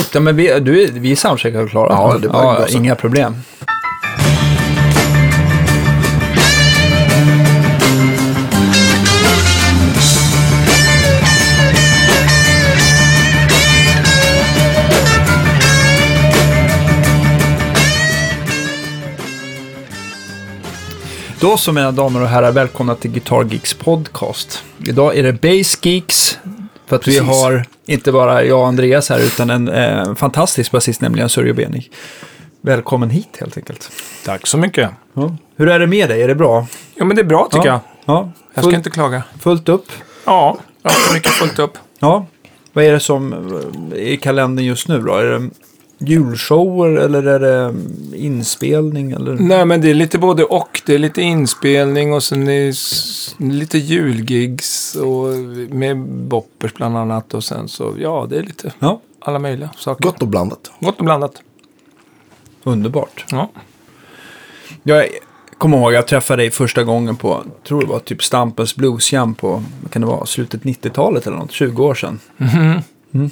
Coolt, ja, men vi, du, vi är soundcheckade och klara. Ja, det är bara ja. Inga problem. Då så mina damer och herrar, välkomna till Guitar Geeks podcast. Idag är det Bass Geeks, för att vi Precis. har inte bara jag och Andreas här, utan en eh, fantastisk basist, nämligen Sörje Benig. Välkommen hit helt enkelt. Tack så mycket. Ja. Hur är det med dig? Är det bra? Ja, men det är bra tycker ja. jag. Ja, Jag ska inte klaga. fullt upp. Ja, jag har mycket fullt upp. Ja. Vad är det som eh, är i kalendern just nu då? Är det julshower eller är det mm, inspelning? Eller? Nej, men det är lite både och. Det är lite inspelning och sen är lite julgigs och med boppers bland annat. Och sen så, ja, det är lite Ja, alla möjliga saker. Gott och blandat. Gott och blandat. underbart. Ja. Jag kommer ihåg, jag träffade dig första gången på, tror det var typ Stampens Blues Jam på, vad kan det vara, slutet 90-talet eller något, 20 år sedan. Mm.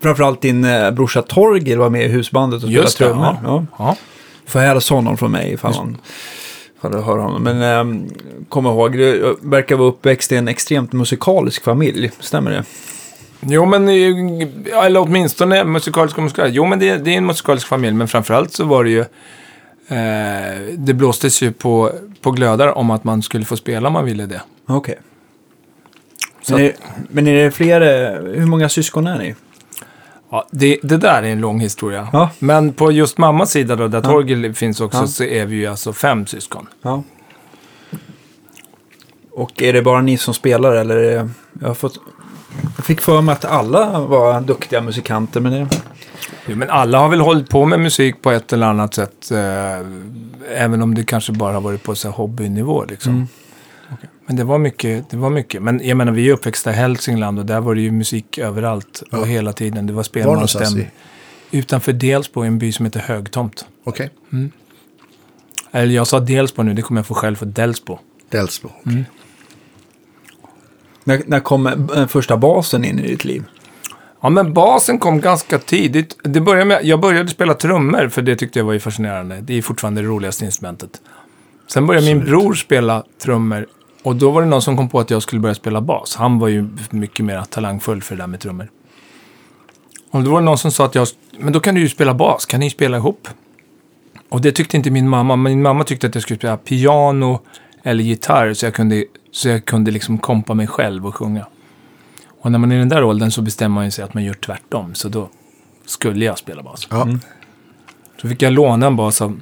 Framförallt din eh, brorsa Torgil var med i husbandet och spelade Just det, trummor. ja. Ja. Får hälsa honom från mig ifall, han, ifall du hör honom. Men ähm, kom ihåg, du verkar vara uppväxt i en extremt musikalisk familj, stämmer det? Jo, men eh, eller åtminstone musikalisk och musikalisk. Jo, men det, det är en musikalisk familj. Men framförallt så var det ju... Eh, det blåstes ju på, på glödar om att man skulle få spela om man ville det. Okej. Så Men, är, men är det fler, eh, hur många syskon är ni? Ja, det, det där är en lång historia. Ja. Men på just mammas sida då, där Ja. Torgil finns också, Ja. så är vi ju alltså fem syskon. Ja. Och är det bara ni som spelar eller? Är det, jag, har fått, jag fick för mig att alla var duktiga musikanter, men det... Jo, men alla har väl hållit på med musik på ett eller annat sätt. Eh, även om det kanske bara har varit på så här hobbynivå liksom. Mm. Men det var, mycket, det var mycket. Men jag menar, vi är uppväxta i Hälsingland och där var det ju musik överallt Ja. och hela tiden. Det var Var någonstans spelmansstäm. i? Utanför Delsbo i en by som heter Högtomt. Okej. Eller jag sa Delsbo nu, det kommer jag få själv för Delsbo. Delsbo. När, när kom eh, första basen in i ditt liv? Ja, men basen kom ganska tidigt. Det började med, jag började spela trummor, för det tyckte jag var ju fascinerande. Det är fortfarande det roligaste instrumentet. Sen började min Absolut. bror spela trummor. Och då var det någon som kom på att jag skulle börja spela bas. Han var ju mycket mer talangfull för det där med trummor. Och då var det någon som sa att jag, men då kan du ju spela bas, kan ni spela ihop? Och det tyckte inte min mamma. Min mamma tyckte att jag skulle spela piano eller gitarr så jag kunde, så jag kunde liksom kompa mig själv och sjunga. Och när man är i den där åldern så bestämmer man ju sig att man gör tvärtom. Så då skulle jag spela bas. Ja. Så fick jag låna en bas av,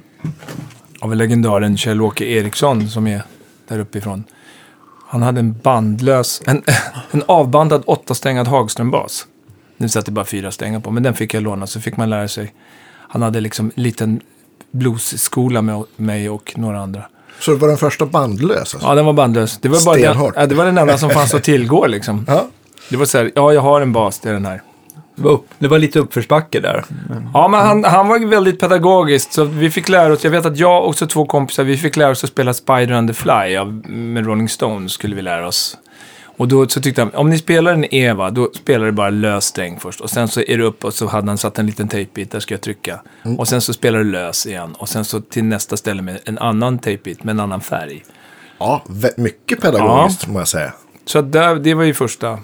av legendaren Kjell-Åke Eriksson som är där uppifrån. Han hade en bandlös, en, en avbandad åttastängad Hagström-bas. Nu satt det bara fyra strängar på, men den fick jag låna så fick man lära sig. Han hade liksom en liten bluesskola med mig och några andra. Så det var den första bandlös alltså? Ja, den var bandlös. Det var, bara den, ja, det var den enda som fanns att tillgå liksom. Ja. Det var så här, ja jag har en bas, det är den här. Det var, upp, det var lite uppförsbacke där. Ja, men han, han var väldigt pedagogisk. Så vi fick lära oss, jag vet att jag och så två kompisar, vi fick lära oss att spela Spider and the Fly av, med Rolling Stones skulle vi lära oss. Och då så tyckte han, om ni spelar en Eva, då spelar det bara lös sträng först. Och sen så är det upp och så hade han satt en liten tejpbit, där ska jag trycka. Och sen så spelar det lös igen. Och sen så till nästa ställe med en annan tejpbit, med en annan färg. ja, mycket pedagogiskt må jag säga. Så där, det var ju första,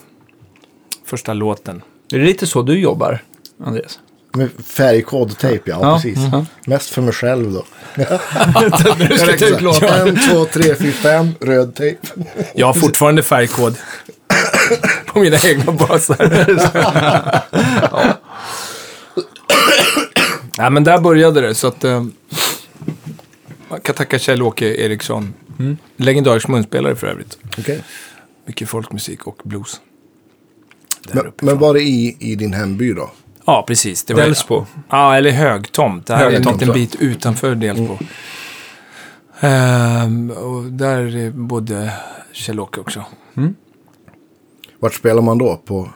första låten. Är det lite så du jobbar, Andreas? Med färgkod och tejp, ja, Ja, precis. ja. Mest för mig själv då. En, två, tre, fyra, fem, röd tejp. Jag har fortfarande färgkod på mina egna basar. Nej, men där började det. Så att, eh, man kan tacka Kjell-Åke Eriksson. Legendarisk munspelare för övrigt. Okej. Mycket folkmusik och blues. Men, men var det i, i din hemby då? Ja, precis. Det var, Delsbo. Ja, eller Högtomt. Det här är en Högtomt, liten bit utanför Delsbo. Ehm, och där bodde Kjell-Åke också. Vart spelar man då? På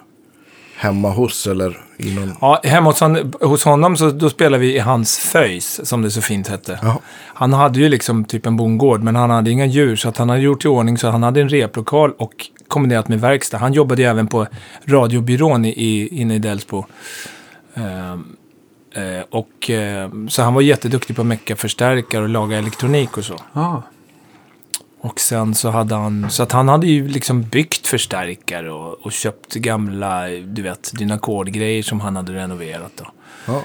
hemma hos eller i någon... Ja, hemma hos, han, hos honom så då spelade vi i hans föjs, som det så fint hette. Ja. Han hade ju liksom typ en bondgård, men han hade inga djur, så att han hade gjort i ordning så han hade en replokal och kombinerat med verkstad. Han jobbade ju även på radiobyrån i, inne i Delsbo. Eh, och, eh, så han var jätteduktig på att mecka förstärkare och laga elektronik och så. Ah. Och sen så hade han, så att han hade ju liksom byggt förstärkare och, och köpt gamla, du vet, Dynacord-grejer som han hade renoverat då. Ja.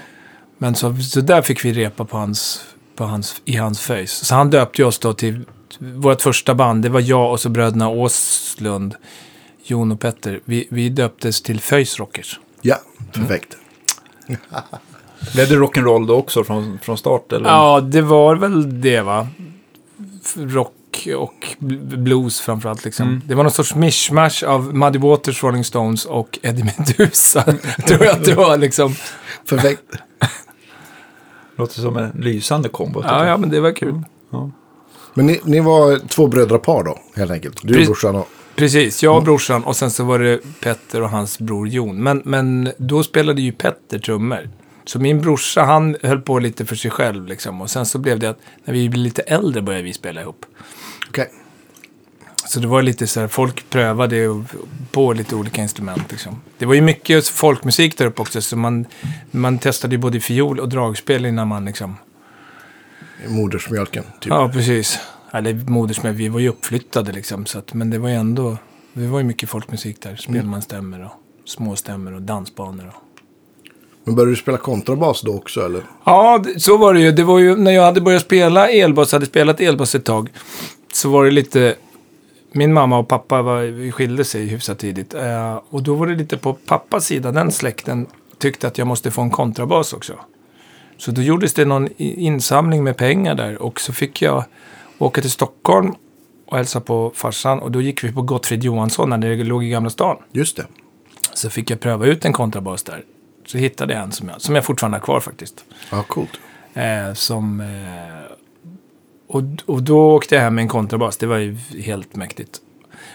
Men så, så där fick vi repa på hans, på hans, i hans föjs. Så han döpte oss då till, vårt första band, det var jag och så bröderna Åslund, Jon och Petter. Vi, vi döptes till Föjs Rockers. ja, perfekt. Blev det rock'n'roll då också från, från start? Eller? Ja, det var väl det va? Rock och bl- blues framförallt liksom. Det var någon sorts mishmash av Muddy Waters, Rolling Stones och Eddie Meduza. tror jag att det var liksom. Perfekt. Låter som en lysande kombo. Ja, ja, men det var kul. Men ni, ni var två brödrapar då, helt enkelt. Du och brorsan och... Precis, jag och brorsan och sen så var det Petter och hans bror Jon. Men, men då spelade ju Petter trummor. Så min brorsa, han höll på lite för sig själv liksom. Och sen så blev det att när vi blev lite äldre började vi spela ihop. Okej. Så det var lite så här, folk prövade på lite olika instrument liksom. Det var ju mycket folkmusik där uppe också, så man, man testade ju både fiol och dragspel innan man liksom... Modersmjölken, typ. Ja, precis. Eller modersmål, vi var ju uppflyttade liksom, så att, men det var ju ändå... Det var ju mycket folkmusik där, spelmansstämmor och småstämmor och dansbanor och... Men började du spela kontrabas då också, eller? Ja, så var det ju. Det var ju när jag hade börjat spela elbas, hade spelat elbas ett tag, så var det lite... Min mamma och pappa var, skilde sig hyfsat tidigt. Eh, och då var det lite på pappas sida, den släkten tyckte att jag måste få en kontrabas också. Så då gjordes det någon insamling med pengar där och så fick jag åka till Stockholm och hälsa på farsan och då gick vi på Gottfrid Johansson när det låg i Gamla stan. Just det. Så fick jag pröva ut en kontrabas där. Så hittade jag en som jag, som jag fortfarande har kvar faktiskt. Ja, coolt. Eh, som, eh, och, och då åkte jag hem med en kontrabas. Det var ju helt mäktigt.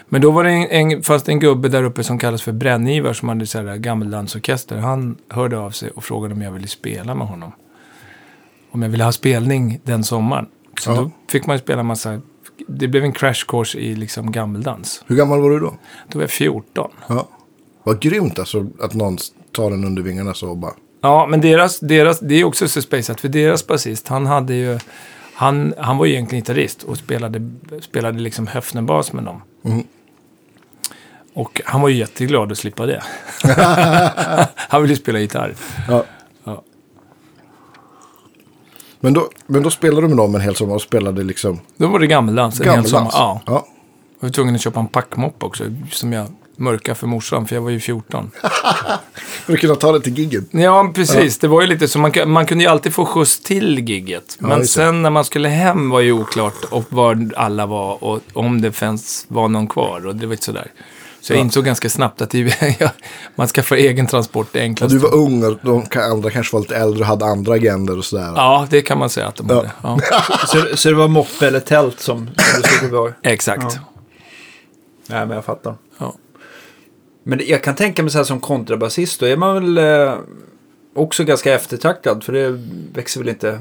Men då var det en, en, fanns det en gubbe där uppe som kallas för Brännivar som hade så här gammeldansorkester. Han hörde av sig och frågade om jag ville spela med honom. Om jag ville ha spelning den sommaren. Så Ja. då fick man spela massa... Det blev en crash course i liksom gammeldans. Hur gammal var du då? Då var jag 14. Ja. Vad grymt alltså att någon tar en under vingarna så och bara... Ja, men deras, deras, det är också så spejsat, för deras basist, han hade ju... Han, han var ju egentligen gitarrist och spelade, spelade liksom höfnebas med dem. Mm. Och han var ju jätteglad att slippa det. han ville ju spela gitarr. Ja. Ja. Men, då, men då spelade du med dem en hel sommar och spelade liksom Då var det gammeldans en hel sommar. gammeldans? Ja. ja. Jag var tvungen att köpa en packmopp också, som jag mörkade för morsan, för jag var ju 14. För att kunna ta det till giggen. Ja, precis. Det var ju lite så. Man, man kunde ju alltid få skjuts till gigget. Men just det. sen när man skulle hem var ju oklart och var alla var och om det fanns, var någon kvar. Och det var inte sådär. Så jag Ja. insåg ganska snabbt att det, ja, man ska få egen transport det enklast. du var ung och de andra kanske var lite äldre och hade andra agendor och sådär. Ja, det kan man säga att de Ja. hade. Ja. Så, så det var moppe eller tält som, som du stod var? Exakt. Ja. Nej, men jag fattar. Ja. Men jag kan tänka mig så här som kontrabasist, då är man väl eh, också ganska eftertraktad. För det växer väl inte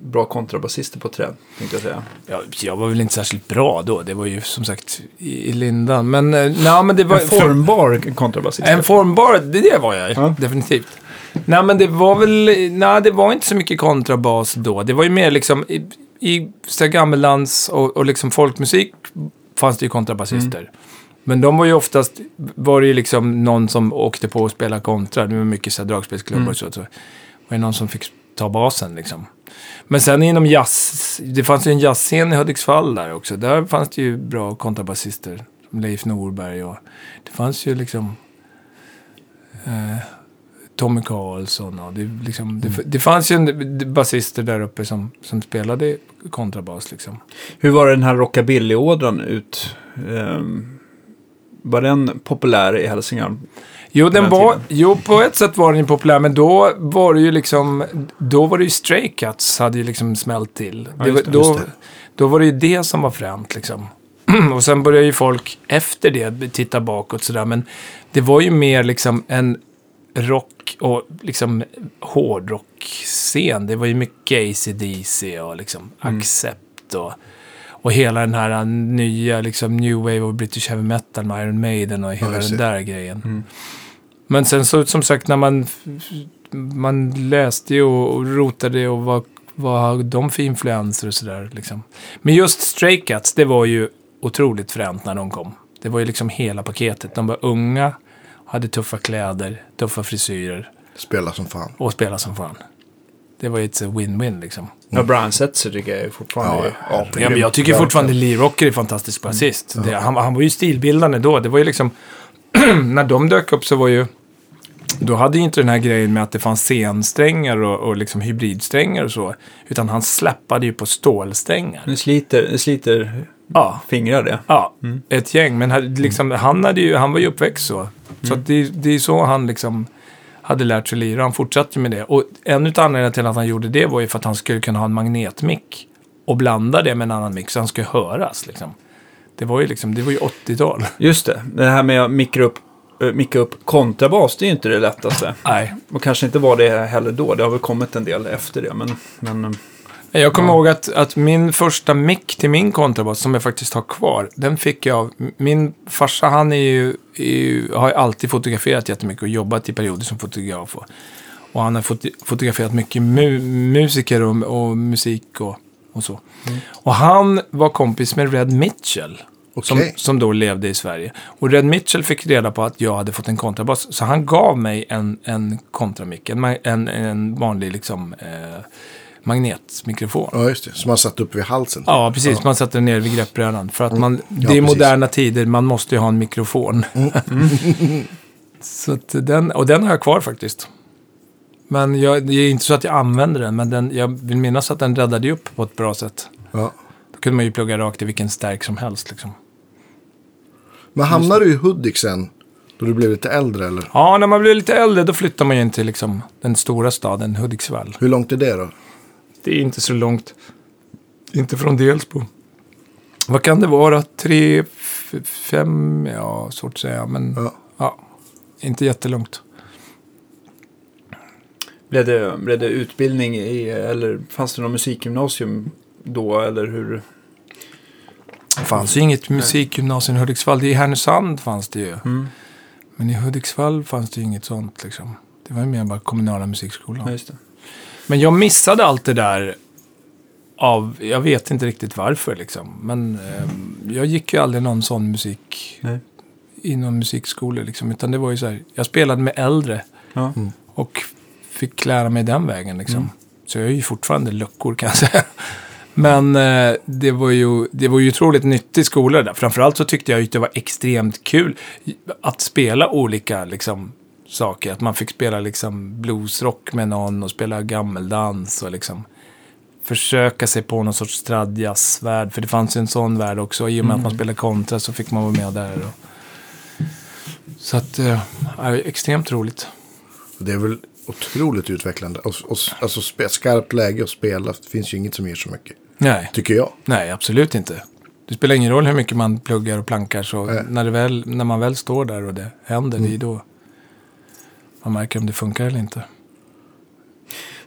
bra kontrabasister på träd, tänkte jag säga. Ja, jag var väl inte särskilt bra då. Det var ju som sagt i, lindan. Men, eh, nej, men det var... En formbar kontrabasist. En formbar, det, det var jag Ja. definitivt. Nej, men det var väl, nej, det var inte så mycket kontrabas då. Det var ju mer liksom, i, i gammeldans och, och liksom folkmusik fanns det ju kontrabasister. Men de var ju oftast, var det ju liksom någon som åkte på och spelade kontra. Det var mycket så här dragspelsklubbar och så. så. var det någon som fick ta basen liksom. Men sen inom jazz, det fanns ju en jazzscen i Hudiksvall där också. Där fanns det ju bra kontrabasister. Som Leif Norberg och det fanns ju liksom eh, Tommy Karlsson och det, liksom, det, det fanns ju en, basister där uppe som, som spelade kontrabas liksom. Hur var den här rockabilly-ådran ut? Ehm, var den populär i Hälsingland? Jo, den den var, tiden. jo, på ett sätt var den ju populär, men då var det ju liksom, då var det ju Stray Cats hade ju liksom smält till. Ja, det, det, då, då var det ju det som var fränt liksom. och sen började ju folk efter det titta bakåt sådär, men det var ju mer liksom en rock och liksom hårdrock-scen. Det var ju mycket AC/DC och liksom Accept och, och hela den här nya liksom New Wave och British Heavy Metal med Iron Maiden och hela just den där grejen. Men sen så som sagt när man man läste ju och, och rotade och vad, vad har de för influenser och sådär. Liksom. Men just Stray Cats, det var ju otroligt fränt när de kom. Det var ju liksom hela paketet. De var unga, hade tuffa kläder, tuffa frisyrer Spela som fan. och spelade som fan. Det var ju ett win-win liksom. Ja, Brian Setzer tycker jag är fortfarande... Ja, ja, Ja, men jag tycker fortfarande Lee Rocker är fantastisk basist. Det, han, han var ju stilbildande då. Det var ju liksom... när de dök upp så var ju... Då hade ju inte den här grejen med att det fanns scensträngar och, och liksom hybridsträngar och så. Utan han släppade ju på stålsträngar. Det sliter, det sliter Ja, fingrar det. ja ett gäng. Men han- liksom, han, hade ju, han var ju uppväxt så. Så att det, det är så han liksom hade lärt sig lira. Han fortsatte med det. Och en av anledningarna till att han gjorde det var ju för att han skulle kunna ha en magnetmick. Och blanda det med en annan mick så han skulle höras. Liksom. Det var ju liksom, det var ju 80-tal. Just det, det här med att mikra upp, micka upp kontrabas, det är ju inte det lättaste. Nej. Och kanske inte var det heller då, det har väl kommit en del efter det. Men, men eh, Jag kommer ihåg att, att min första mick till min kontrabas, som jag faktiskt har kvar, den fick jag av... Min farsa, han är ju, är ju, har ju alltid fotograferat jättemycket och jobbat i perioder som fotograf. Och, och han har fot, fotograferat mycket mu, musiker och, och musik och, och så. Och han var kompis med Red Mitchell. Som, Okej. som då levde i Sverige. Och Red Mitchell fick reda på att jag hade fått en kontrabas. Så han gav mig en, en kontramick. En, en, en vanlig liksom, eh, magnetmikrofon. Ja, just det. Som man satt upp vid halsen. Ja, precis. Man sätter den ner vid greppbrädan. För att man, det är precis. moderna tider, man måste ju ha en mikrofon. så att den, och den har jag kvar faktiskt. Men jag, det är inte så att jag använder den, men den, jag vill minnas att den räddade upp på ett bra sätt. Ja. Kunde man ju plugga rakt i vilken stärk som helst. Liksom. Men hamnade du i Hudik sen? Då du blev lite äldre eller? Ja, när man blir lite äldre då flyttar man ju in till liksom, den stora staden Hudiksvall. Hur långt är det då? Det är inte så långt. Inte från Delsbo. Vad kan det vara? Tre, fem, ja, svårt att säga. Men Ja. ja, inte jättelångt. blev, det, blev det utbildning i, eller fanns det någon musikgymnasium då, eller hur? Det fanns ju inget musikgymnasium i Hudiksvall. Det I Härnösand fanns det ju. Mm. Men i Hudiksvall fanns det ju inget sånt liksom. Det var ju mer bara kommunala musikskolan. Ja, just det. Men jag missade allt det där av, jag vet inte riktigt varför liksom. Men ehm, jag gick ju aldrig någon sån musik Nej. i någon musikskola liksom. Utan det var ju så här, jag spelade med äldre Ja. och fick lära mig den vägen liksom. Mm. Så jag är ju fortfarande luckor kan jag säga. Men eh, det, var ju, det var ju otroligt nyttig skola där. Framförallt så tyckte jag att det var extremt kul att spela olika liksom, saker. Att man fick spela liksom, bluesrock med någon och spela gammeldans och liksom försöka sig på någon sorts stradjazzvärld. För det fanns ju en sån värld också. I och med att man spelade kontra så fick man vara med där. Och... Så att, eh, extremt roligt. Det är väl otroligt utvecklande. Och, och, alltså spe, skarpt läge att spela. Det finns ju inget som ger så mycket. Nej. Tycker jag. Nej, absolut inte. Det spelar ingen roll hur mycket man pluggar och plankar. Så Nej. när, det väl, när man väl står där och det händer, det är då man märker om det funkar eller inte.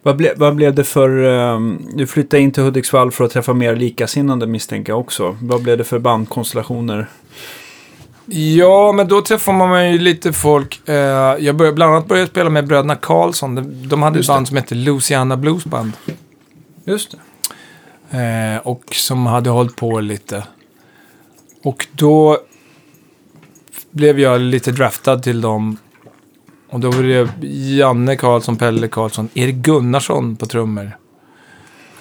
Vad, ble, vad blev det för... ehm, du flyttade in till Hudiksvall för att träffa mer likasinnande misstänker jag också. Vad blev det för bandkonstellationer? Ja, men då träffar man ju lite folk. Eh, jag började bland annat började spela med bröderna Karlsson. De, de hade ett det. band som hette Luciana Blues Band. Just det. Eh, och som hade hållit på lite. Och då blev jag lite draftad till dem. Och då var det Janne Karlsson, Pelle Karlsson, Erik Gunnarsson på trummor.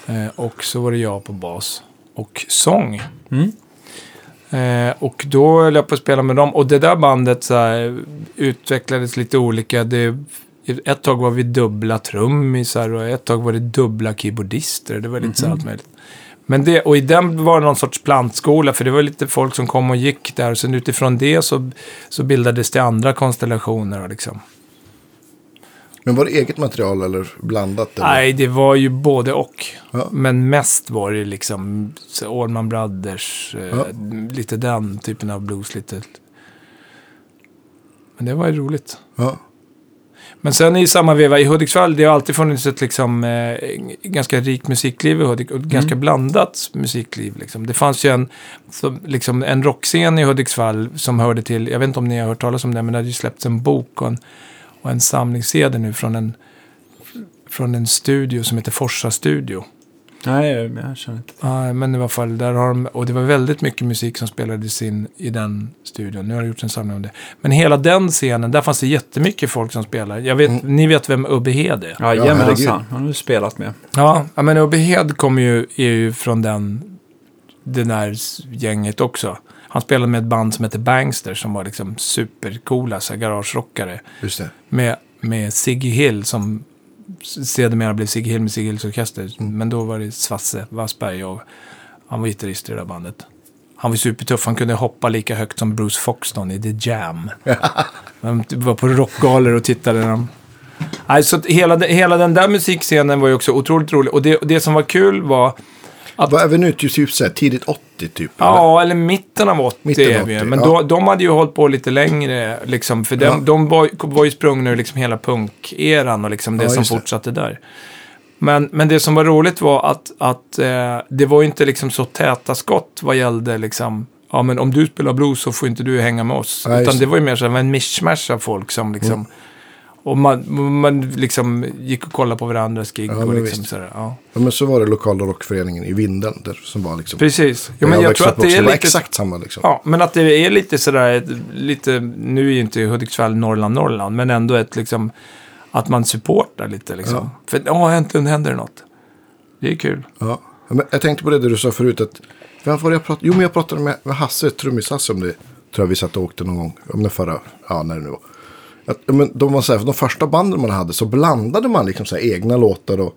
Eh, och så var det jag på bas. Och sång. Mm. Eh, och då höll jag på att spela med dem. Och det där bandet så här, utvecklades lite olika. Det, ett tag var vi dubbla trummisar och ett tag var det dubbla keyboardister. Det var lite så allt möjligt. Men det, och i den var det någon sorts plantskola, för det var lite folk som kom och gick där. Och sen utifrån det så, så bildades det andra konstellationer. Liksom. Men var det eget material eller blandat? Eller? Nej, det var ju både och. Ja. Men mest var det liksom Allman Brothers, eh, Ja. lite den typen av blues. Lite. Men det var ju roligt. Ja. Men sen i samma veva i Hudiksvall, det har alltid funnits ett liksom, eh, ganska rikt musikliv i Hudik och ett ganska blandat musikliv. Liksom. Det fanns ju en, så, liksom, en rockscen i Hudiksvall som hörde till, jag vet inte om ni har hört talas om det, men det hade ju släppts en bok och en, och en samling-CD nu från en från en studio som heter Forsa Studio. Nej, jag känner inte. Ja, men i alla fall, där har de, och det var väldigt mycket musik som spelades in i den studion. Nu har det gjorts en samling om det. Men hela den scenen, där fanns det jättemycket folk som spelar. Jag vet, Ni vet vem Ubbe Hed är? Ja, jajamensan. Han har du spelat med. Ja, ja, men Ubbe Hed kommer ju, är ju från den, det där gänget också. Han spelade med ett band som heter Bangster som var liksom supercoola, så här garagerockare. Just det. Med, med Siggy Hill som sedermera blev Siggy Hill med Siggy Hills Orkester. Men då var det Svasse Wassberg och han var gitarrist i det där bandet. Han var supertuff, han kunde hoppa lika högt som Bruce Foxton i The Jam. Man var på rockgalor och tittade när de... Nej, så hela, hela den där musikscenen var ju också otroligt rolig. Och det, det som var kul var... Vad är vi nu? Typ så här, tidigt 80 typ? Ja, eller mitten av 80 Mitten av är vi ju. 80, Men ja. då, de hade ju hållit på lite längre, liksom, för de, Ja. de var, var ju sprungna ur liksom hela punkeran och liksom det Ja, som just det. fortsatte där. Men, men det som var roligt var att, att eh, det var inte liksom så täta skott vad gällde liksom, ja men om du spelar blues så får inte du hänga med oss. Utan det. var ju mer så här, en mischmasch av folk som liksom, och man, man liksom gick och kollade på varandras gig Ja, och liksom sådär, ja. Ja, men så var det lokala rockföreningen i Vindeln. Där, som var liksom... Precis. Där men jag växte tror att det är lite... exakt samma liksom. Ja, men att det är lite sådär, lite, nu är ju inte Hudiksvall Norrland, Norrland, men ändå ett liksom, att man supportar lite liksom. Ja. För ja, äntligen händer det något. Det är kul. Ja. Ja, Men jag tänkte på det du sa förut. Att, vem var jag pratade, jo, men jag pratade med, med Hasse, trummis-Hasse om det. Tror jag vi satt och åkte någon gång. Om det förra, ja när det nu var. Att, ja, men de, var så här, för de första banden man hade så blandade man liksom så här, egna låtar och,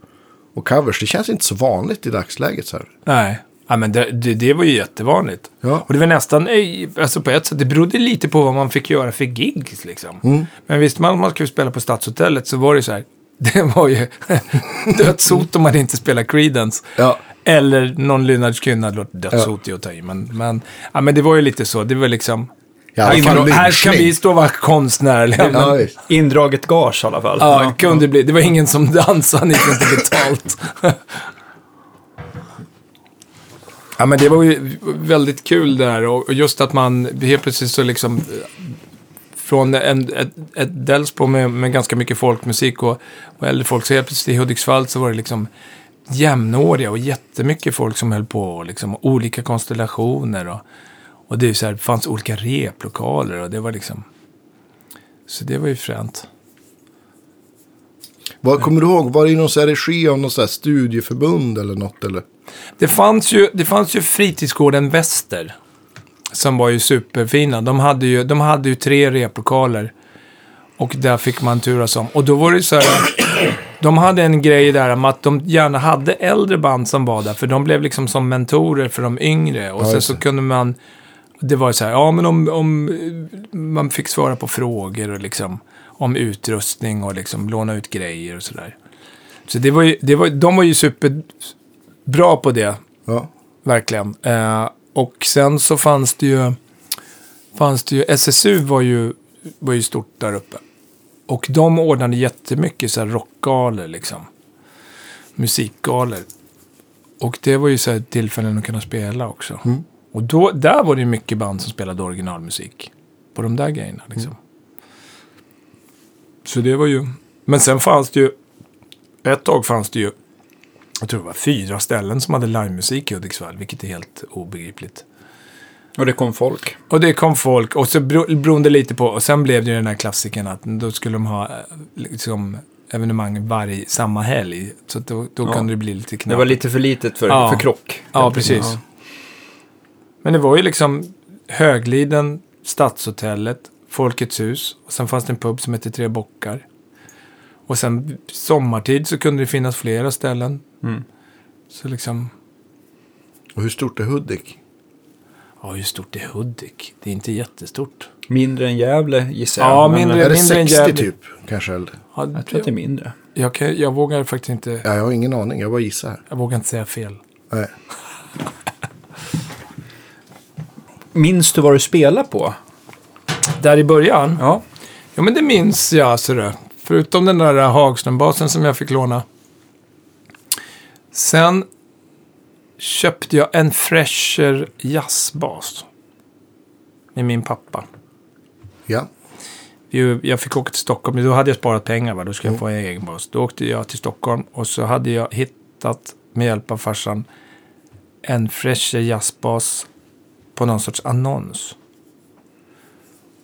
och covers. Det känns inte så vanligt i dagsläget. Så här. Nej, ja, men det, det, det var ju jättevanligt. Ja. Och det var nästan, eh, alltså på ett sätt, det berodde lite på vad man fick göra för gigs liksom. Men visste man att man skulle spela på Stadshotellet så var det så här, det var ju dödshot om man inte spelar Creedence. Ja. Eller någon Lynyrd Skynyrd-låt, dödshot är att ta i. Men, men, ja, men det var ju lite så, det var liksom... Ja, här, i alla fall kan, här lynchning. vi stå och vara konstnärliga. Ja. Indraget gage i alla fall. ja, det kunde bli. Det var ingen som dansade, ni fick inte betalt. ja, men det var ju väldigt kul där och just att man helt plötsligt så liksom från en, ett, ett Delsbo med, med ganska mycket folkmusik och, och äldre folk, så helt plötsligt i Hudiksvall så var det liksom jämnåriga och jättemycket folk som höll på och liksom olika konstellationer och, och det är så här, fanns olika replokaler och det var liksom så det var ju fränt. Vad, kommer du ihåg, var det i någon så här regi av något så studieförbund eller något? Eller? Det fanns ju, det fanns ju fritidsgården Väster. Som var ju superfina. De hade ju, de hade ju tre replokaler. Och där fick man turas om. Och då var det så här. De hade en grej där om att de gärna hade äldre band som var där. För de blev liksom som mentorer för de yngre. Och Ja, sen så kunde man... Det var så här, ja men om, om man fick svara på frågor och liksom om utrustning och liksom låna ut grejer och sådär. Så det var ju, det var, de var ju superbra på det. Ja. Verkligen. Eh, och sen så fanns det ju, fanns det ju, SSU var ju, var ju stort där uppe. Och de ordnade jättemycket så här rockgalor liksom. Musikgalor. Och det var ju så här tillfällen att kunna spela också. Och då, där var det mycket band som spelade originalmusik. På de där grejerna liksom. Så det var ju, men sen fanns det ju, ett tag fanns det ju jag tror det var fyra ställen som hade livemusik i Hudiksvall, vilket är helt obegripligt. Och det kom folk. Och det kom folk, och så bero- beroende lite på, och sen blev det ju den här klassikern att då skulle de ha eh, liksom evenemang varje, samma helg. Så då, då Ja. kunde det bli lite knappt. Det var lite för litet för, Ja. för krock. Ja, precis. Men det var ju liksom Högliden, Stadshotellet, Folkets hus. Och sen fanns det en pub som hette Tre Bockar. Och sen sommartid så kunde det finnas flera ställen. Mm. Så liksom, Och hur stort är Hudik? ja hur stort är Hudik? Det är inte jättestort. Mindre än Gävle gissar jag. Ja, mindre- Är det mindre än 60 Gävle. typ? Kanske eller? Ja, Jag tror att det är mindre. jag, kan, jag vågar faktiskt inte, Ja, jag har ingen aning. Jag bara gissar jag vågar inte säga fel. Nej. Minns du vad du spelade på? Där i början? Ja. Ja, men det minns jag. Så det. Förutom den där Hagström-basen som jag fick låna. Sen köpte jag en Fresher jazzbas. Med min pappa. Ja. jag fick åka till Stockholm. Då hade jag sparat pengar, va? då skulle jag få en egen bas. Då åkte jag till Stockholm och så hade jag hittat, med hjälp av farsan, en Fresher jazzbas på någon sorts annons.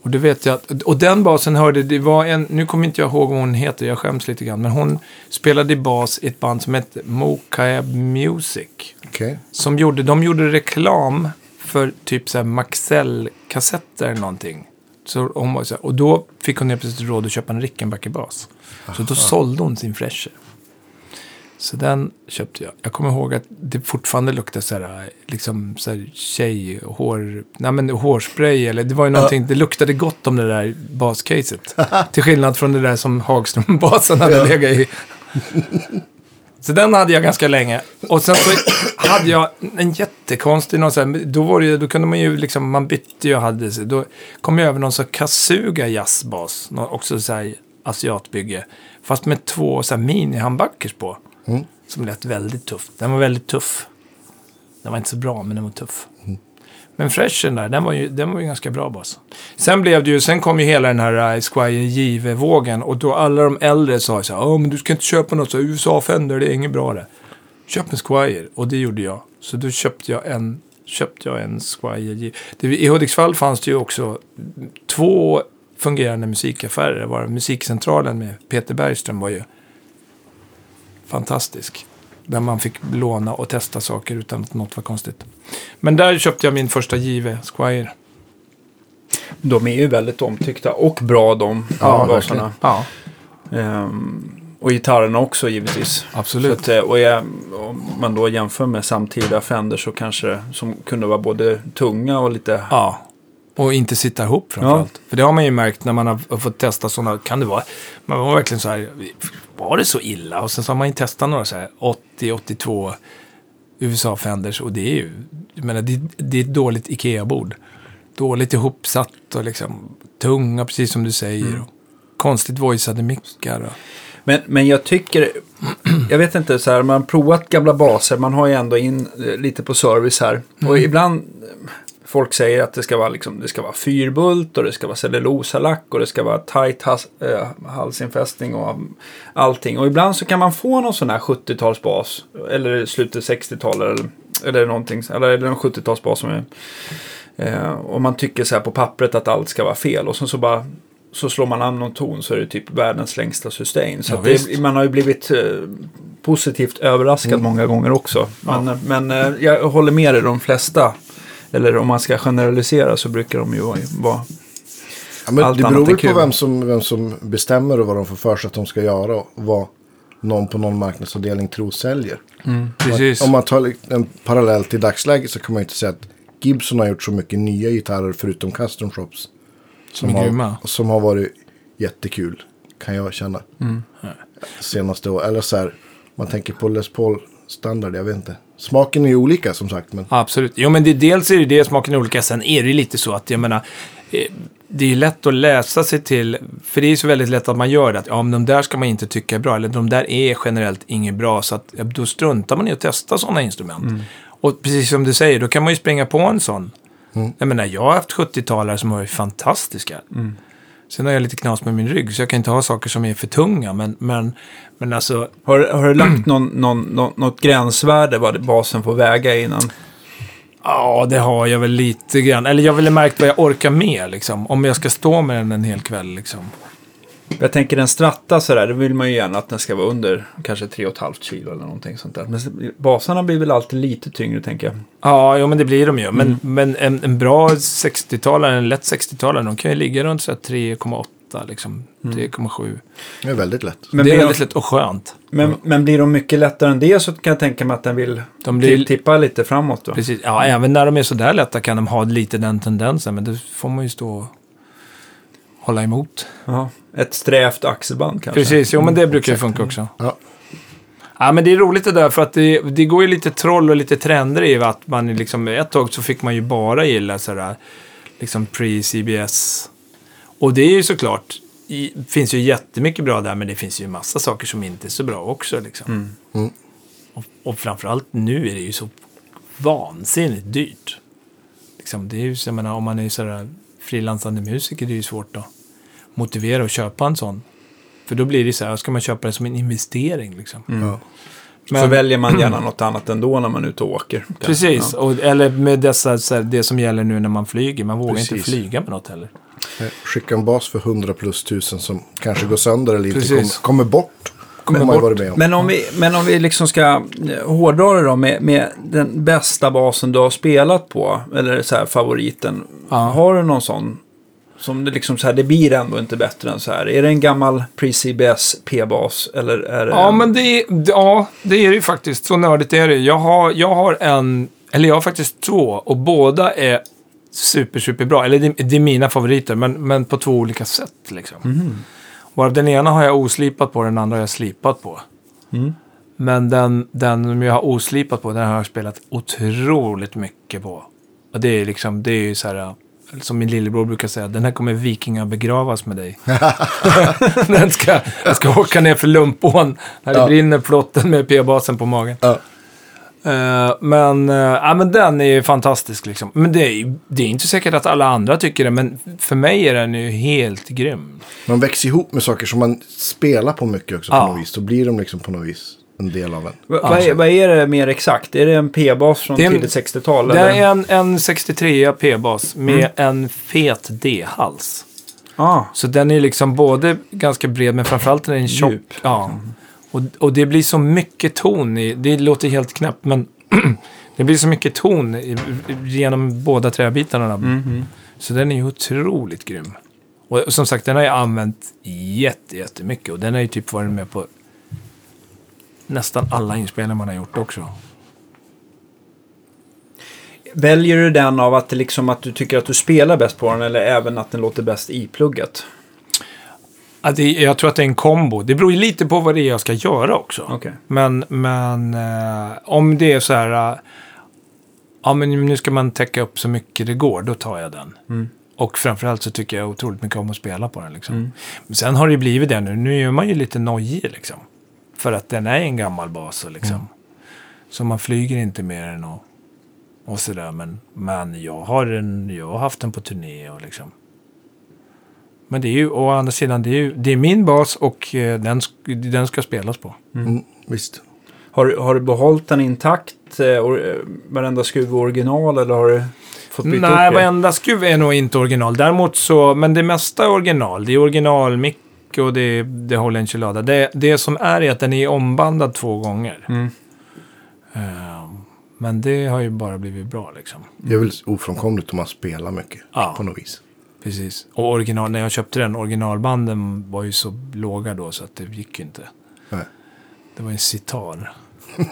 Och det vet jag och den basen hörde, det var en, nu kommer inte jag ihåg vad hon heter, jag skäms lite grann, men hon spelade bas i ett band som hette Mokaeb Music. Okej. Som gjorde, de gjorde reklam för typ så här Maxell-kassetter eller någonting. Så hon var så här, och då fick hon helt plötsligt råd att köpa en Rickenbacker-bas. Så då sålde hon sin Fresher. Så den köpte jag. Jag kommer ihåg att det fortfarande luktade så här, liksom så här tjej, hår, nej men hårspray eller det var ju någonting, det luktade gott om det där bascaset. Till skillnad från det där som Hagström-basen hade Ja. legat i. Så den hade jag ganska länge. Och sen så hade jag en jättekonstig, någon så här, då, var det, då kunde man ju liksom, man bytte ju och hade, så- då kom jag över någon så Kasuga jazzbas, också så här asiatbygge. Fast med två så här mini-handbackers på. Mm. Som lät väldigt tufft. Den var väldigt tuff. Den var inte så bra, men den var tuff. Men Freshen där, den var, ju, den var ju ganska bra bas. Sen blev det ju, sen kom ju hela den här uh, Squire Give-vågen och då alla de äldre sa så här, "Ja, men du ska inte köpa något så USA Fender, det är inget bra det. Köp en Squire, och det gjorde jag. Så då köpte jag en, köpte jag en Squire Give. Det, I Hudiksvall fanns det ju också två fungerande musikaffärer. Det var musikcentralen med Peter Bergström var ju fantastisk. Där man fick låna och testa saker utan att något var konstigt. Men där köpte jag min första Give Squire. De är ju väldigt omtyckta och bra de Ja, basarna. Ja, Ehm, och gitarrerna också givetvis. absolut. Att, eh, och jag, om man då jämför med samtida Fender så kanske som kunde vara både tunga och lite... Ja, och inte sitta ihop framförallt. För det har man ju märkt när man har fått testa sådana, kan det vara, man var verkligen så här, var det så illa? Och sen så har man ju testat några så här 80-82 USA Fenders och det är ju, jag menar, det, det är ett dåligt Ikea-bord. Dåligt ihopsatt och liksom tunga, precis som du säger. Och konstigt voiceade mickar. Och, Men, men jag tycker, jag vet inte, så här, man har provat gamla baser, man har ju ändå in eh, lite på service här. Och ibland, folk säger att det ska vara, liksom, det ska vara fyrbult och det ska vara cellulosalack och det ska vara tight has, eh, halsinfästning och allting. Och ibland så kan man få någon sån här 70-talsbas, eller slutet 60-tal eller, eller någonting, eller, eller en 70-talsbas som är Eh, och man tycker så här på pappret att allt ska vara fel. Och sen så bara så slår man an någon ton så är det typ världens längsta sustain. Så Ja, det, man har ju blivit eh, positivt överraskad många gånger också. Men, men eh, jag håller med dig, de flesta, eller om man ska generalisera så brukar de ju vara, Ja, men Allt det beror väl på vem som, vem som bestämmer och vad de får för sig att de ska göra och vad någon på någon marknadsavdelning tror säljer. precis. Om man tar en parallell till dagsläget så kan man ju inte säga att Gibson har gjort så mycket nya gitarrer förutom custom shops. Som är har, som har varit jättekul, kan jag känna. Mm. Senaste år. Eller så här, man tänker på Les Paul standard, jag vet inte. Smaken är ju olika som sagt, men Absolut. Jo, men det, dels är det det, smaken är olika. Sen är det lite så att, jag menar, eh, det är lätt att läsa sig till, för det är så väldigt lätt att man gör det, att ja, men de där ska man inte tycka är bra, eller de där är generellt inget bra, så att ja, då struntar man i att testa sådana instrument. Och precis som du säger, då kan man ju springa på en sån. Jag menar, jag har haft 70-talare som har varit fantastiska. Sen har jag lite knas med min rygg, så jag kan inte ha saker som är för tunga, men, men, men alltså, har, har du lagt någon, någon, någon, något gränsvärde vad basen får väga innan? Ja, det har jag väl lite grann. Eller jag vill ha märkt vad jag orkar med, liksom. Om jag ska stå med den en hel kväll, liksom. Jag tänker en stratta sådär, då vill man ju gärna att den ska vara under kanske 3,5 kilo eller någonting sånt där. Men basarna blir väl alltid lite tyngre tänker jag. Ja, jo, men det blir de ju. Men, men en, en bra 60-talare, en lätt 60-talare, de kan ju ligga runt så här 3,8, liksom. 3,7. det är väldigt lätt. Men, det är väldigt de, lätt och skönt. men, men blir de mycket lättare än det så kan jag tänka mig att den vill De blir- ti- tippa lite framåt då. Precis. Ja, även när de är så där lätta kan de ha lite den tendensen, men det får man ju stå och hålla emot. Ja, ett strävt axelband kanske. Precis, jo men det brukar ju funka också. Ja. Ja, men det är roligt det där för att det, det går ju lite troll och lite trender i att man är liksom, ett tag så fick man ju bara gilla sådär, liksom pre-CBS. Och det är ju såklart, i, finns ju jättemycket bra där, men det finns ju massa saker som inte är så bra också liksom. Mm. Och, och framförallt nu är det ju så vansinnigt dyrt. Liksom, det är ju, så, jag menar, om man är sådär frilansande musiker, det är ju svårt att motivera att köpa en sån. För då blir det så här, ska man köpa det som en investering liksom. Ja. Så Men- väljer man gärna något annat ändå när man är ute och åker. Precis, Ja. och, eller med dessa, så här, det som gäller nu när man flyger. Man vågar inte Precis. flyga med något heller. Eh, Skicka en bas för 100 plus tusen som kanske går sönder eller inte Precis. kommer, kommer bort. Kommer bort. om. Men om vi, men om vi liksom ska eh, hårdra det då med, med den bästa basen du har spelat på, eller så här favoriten. Ja. Har du någon sån som det liksom så här, det blir ändå inte bättre än så här. Är det en gammal pre-CBS P-bas eller är det... Ja, men det, ja, det är det ju faktiskt. Så nördigt är det. Jag har, jag har en, eller jag har faktiskt två och båda är super, super bra. Eller det, det är mina favoriter, men, men på två olika sätt liksom. Varav den ena har jag oslipat på, den andra har jag slipat på. Mm. Men den, den som jag har oslipat på, den har jag spelat otroligt mycket på. Och det är liksom, det är ju så här, som min lillebror brukar säga, den här kommer vikingar begravas med dig. den ska, den ska åka ner för Lumpån när det Ja. brinner plotten med P-basen på magen. Ja. Eh, men, uh, ja, men den är ju fantastisk liksom. Men det är, det är inte säkert att alla andra tycker det, men för mig är den ju helt grym. Man växer ihop med saker som man spelar på mycket också på Ja. något vis. Då blir de liksom på något vis en del av en. Va- vad, är, vad är det mer exakt? Är det en P-bas från Det är en- tidigt 60-tal? Det eller? är en, en 63 P-bas med en fet D-hals. Ah, Så den är liksom både ganska bred, men framförallt är den tjock. Djup. Ja. Och, och det blir så mycket ton i, det låter helt knäppt, men det blir så mycket ton i, genom båda träbitarna. mhm. Så den är ju otroligt grym. Och som sagt, den har jag använt jätte, jättemycket. Och den har ju typ varit med på nästan alla inspelningar man har gjort också. Väljer du den av att, liksom, att du tycker att du spelar bäst på den eller även att den låter bäst i plugget? Ja, det, jag tror att det är en kombo. Det beror ju lite på vad det är jag ska göra också. Okej. Men, men eh, om det är så här, eh, ja men nu ska man täcka upp så mycket det går, då tar jag den. Mm. Och framförallt så tycker jag otroligt mycket om att spela på den. Liksom. Mm. Men sen har det ju blivit det nu, nu är man ju lite nojig liksom. För att den är en gammal bas liksom. Mm. Så man flyger inte mer än och, och sådär. Men, men jag, har en, jag har haft den på turné och liksom. Men det är ju, å andra sidan, det är, ju, det är min bas och eh, den, den ska spelas på. Mm, visst. Har, du- har du behållit den intakt? Eh, or, eh, varenda skruv original eller har du fått byta Nej, upp varenda skruv är nog inte original. Däremot så, men det mesta är original. Det är originalmick och det, det håller enchilada. Det, det som är är att den är ombandad två gånger. Mm. Eh, men det har ju bara blivit bra liksom. Det är väl ofrånkomligt om man spelar mycket. Ja. På något vis. Precis. Och original, när jag köpte den, originalbanden var ju så låga då så att det gick ju inte. Nej. Det var en sitar.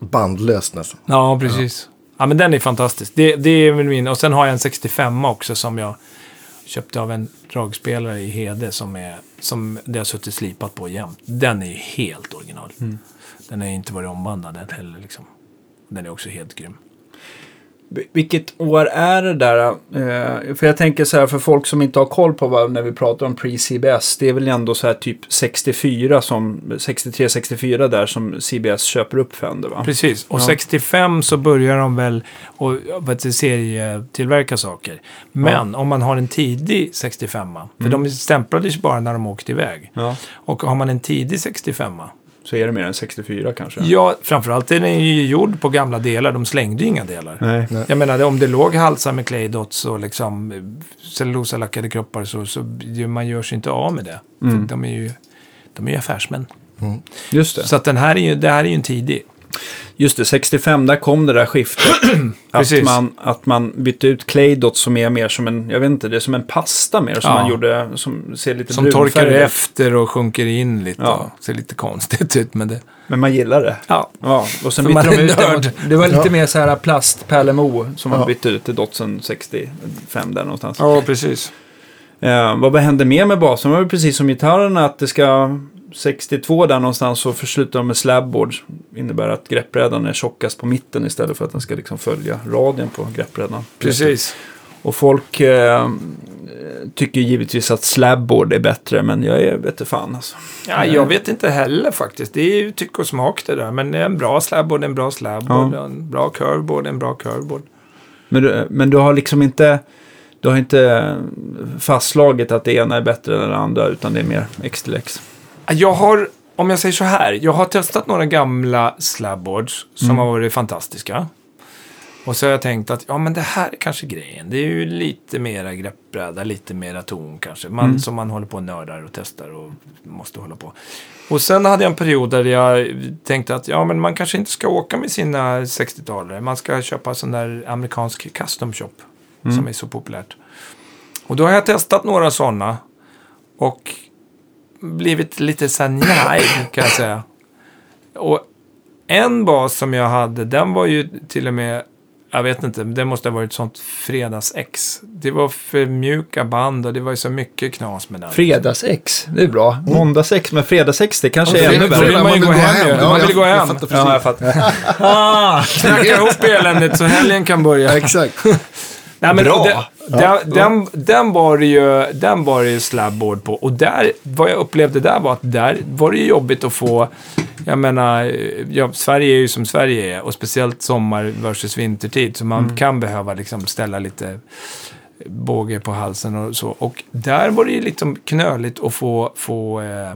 Bandlöst nästan. Ja, precis. Ja. men den är fantastisk. Det, det är väl min. Och sen har jag en 65 också som jag köpte av en dragspelare i Hede som, är, som det har suttit slipat på jämt. Den är ju helt original. Den har inte varit ombandad heller liksom. Den är också helt grym. Vil- Vilket år är det där? Eh, för jag tänker så här, för folk som inte har koll på vad, när vi pratar om pre-CBS, det är väl ändå så här typ 64 som, 63-64 där som CBS köper upp Fender va? Precis. Och Ja. 65 så börjar de väl och det serietillverka saker. Men om man har en tidig 65 för de stämplades ju bara när de åkte iväg. Ja. Och har man en tidig 65 Så är det mer än 64 kanske? Ja, framförallt är den ju gjord på gamla delar. De slängde ju inga delar. Nej. Nej. Jag menar, om det låg halsar med clay dots och liksom eh, cellulosalackade kroppar så, så man gör sig inte av med det. Mm. För de är ju de är ju affärsmän. Just det. Så att den här är ju, det här är ju en tidig. Just det, 65 där kom det där skiftet. att, man, att man bytte ut clay dots som är mer som en, jag vet inte, det är som en pasta mer som Ja. man gjorde, som ser lite Som torkar ut. efter och sjunker in lite. Ja. Ser lite konstigt ut, men det... Men man gillar det. Ja, Ja, och sen För bytte de ut det. Det var lite Ja. mer så här plastpärlemo som man bytte ut till Dotsen 65 där någonstans. ja precis. Eh, vad hände mer med basen? Det var precis som gitarrerna att det ska 62 där någonstans så förslutar de med slabboard. Innebär att greppbrädan är tjockast på mitten istället för att den ska liksom följa radien på greppbrädan. Precis. Och folk eh, tycker givetvis att slabboard är bättre men jag är, inte fan alltså. Ja, jag vet inte heller faktiskt. Det är ju tycke och smak det där. Men en bra slabboard är en bra slabboard. Ja. En bra curveboard är en bra curveboard. Men du, men du har liksom inte... du har inte fastslagit att det ena är bättre än det andra, utan det är mer X-till-X. Jag har, om jag säger så här, jag har testat några gamla slabboards som har varit fantastiska. Och så har jag tänkt att ja, men det här är kanske grejen. Det är ju lite mera greppbräda, lite mera ton kanske. Man, Som man håller på och nördar och testar och måste hålla på. Och sen hade jag en period där jag tänkte att ja, men man kanske inte ska åka med sina 60-talare. Man ska köpa sån där amerikansk custom shop som är så populärt. Och då har jag testat några sådana och blivit lite så här nej, kan jag säga. Och en bas som jag hade, den var ju till och med, jag vet inte, det måste ha varit sånt fredags-ex. Det var för mjuka band och det var ju så mycket knas med den. Fredags-X, det är bra. Måndags-X, men fredags-X, det kanske är ännu Då vill värre. man ju gå hem ju. Ja, Man vill jag- gå jag hem. fattar precis. Ja, jag fattar. ah, Knacka ihop eländet så helgen kan börja. Exakt. Nej, men, Bra. Den, den, den, den var det ju, den var det ju slabboard på. Och där, vad jag upplevde där var att där var det ju jobbigt att få, jag menar, ja, Sverige är ju som Sverige är. Och speciellt sommar versus vintertid. Så man kan behöva liksom ställa lite båge på halsen och så. Och där var det ju liksom knöligt att få, få eh,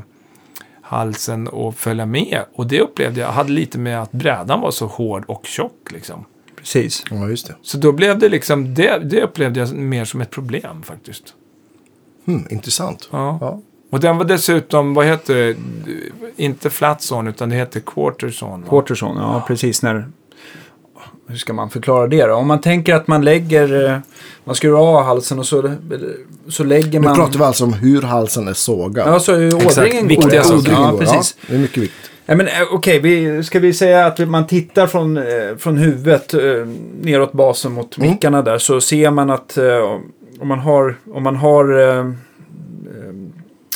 halsen att följa med. Och det upplevde jag hade lite med att brädan var så hård och tjock liksom. Precis. Ja, just det. Så då blev det liksom, det, det upplevde jag mer som ett problem faktiskt. Hmm, intressant. Ja. Ja. Och den var dessutom, vad heter det, inte flat zone utan det heter quarter zone. va? Quarterson, ja precis. När, hur ska man förklara det då? Om man tänker att man lägger, eh, man skruvar av halsen och så, så lägger Nu man... pratar vi alltså om hur halsen är sågad. Ja, så är ådringen viktiga går. saker. Odringen Ja, precis. Ja, det är mycket vikt. Ja, men, eh, Okej, vi, ska vi säga att man tittar från, eh, från huvudet eh, neråt basen mot Mm. mickarna där så ser man att om man har, om man har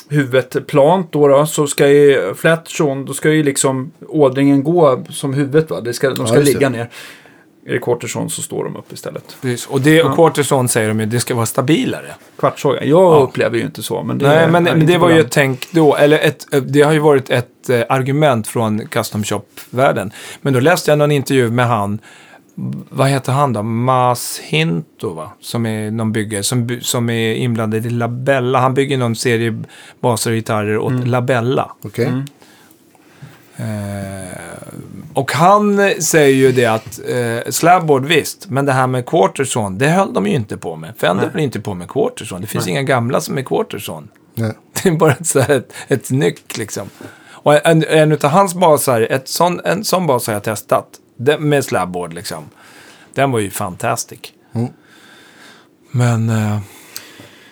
huvudet plant då, då så ska ju flat zone, då ska ju liksom ådringen gå som huvudet va? Det ska, de Ja, ska det. ligga ner. Är det quarterson så står de upp istället. Precis. Och det, och zone säger de ju, det ska vara stabilare. Kvartssåga, jag upplever ju inte så. Men det Nej, men, men det var ju ett tänk då, eller ett, det har ju varit ett eh, argument från custom shop-världen. Men då läste jag någon intervju med han, vad heter han då? Mas Hinto va? Som är någon byggare som, som är inblandad i Labella. Han bygger någon serie baser och gitarrer åt Mm. Labella. Okej. Eh, och han säger ju det att eh, slabboard visst, men det här med quarterzone, det höll de ju inte på med. Fender höll inte på med quarterzone. Det finns inga gamla som är quarterzone. Nej. Det är bara ett, så ett, ett nyck liksom. Och en, en av hans basar, ett sån, en sån bas har jag testat. Den, med slabboard liksom. Den var ju fantastisk. Mm. Men... Eh,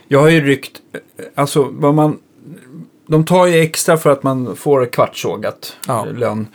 Jag har ju ryckt, alltså vad man, de tar ju extra för att man får kvartssågat Ja. eh, lön.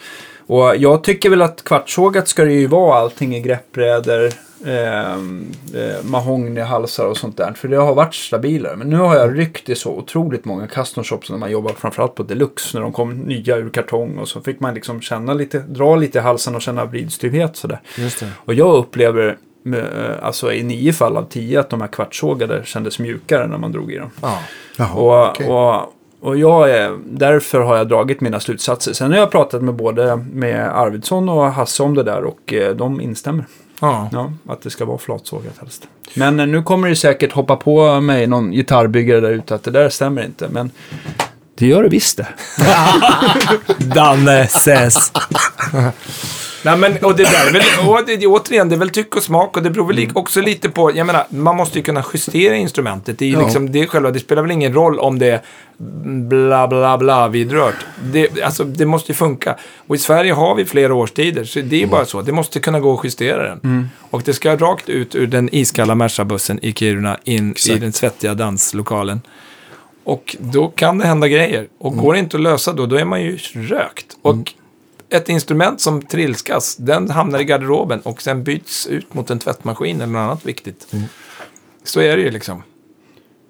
Och jag tycker väl att kvartssågat ska det ju vara allting i greppbrädor, eh, eh, mahognyhalsar och sånt där. För det har varit stabilare. Men nu har jag ryckt i så otroligt många custom shops när man jobbar framförallt på deluxe. När de kom nya ur kartong och så fick man liksom känna lite, dra lite i halsen och känna vridstyvhet sådär. just det. Och jag upplever med, eh, alltså i nio fall av tio att de här kvartssågade kändes mjukare när man drog i dem. Ja. Jaha, Och, okej. och, och jag är, därför har jag dragit mina slutsatser. Sen har jag pratat med både med Arvidsson och Hasse om det där och eh, de instämmer. Ja. Ja, att det ska vara flatsågat helst. Men eh, nu kommer det säkert hoppa på mig någon gitarrbyggare där ute att det där stämmer inte. Men det gör det visst det. Danne ses. Nej men, och det där är väl, och det, återigen, det är väl tyck och smak och det beror väl li- också lite på, jag menar, man måste ju kunna justera instrumentet. Det är Ja. liksom, det själva, det spelar väl ingen roll om det är bla bla bla vidrört. Det, alltså, det måste ju funka. Och i Sverige har vi flera årstider, så det är bara så. Det måste kunna gå att justera den. Och det ska rakt ut ur den iskalla Merca-bussen i Kiruna in i Exakt. den svettiga danslokalen. Och då kan det hända grejer. Och går det inte att lösa då, då är man ju rökt. Och ett instrument som trilskas, den hamnar i garderoben och sen byts ut mot en tvättmaskin eller något annat viktigt. Så är det ju liksom.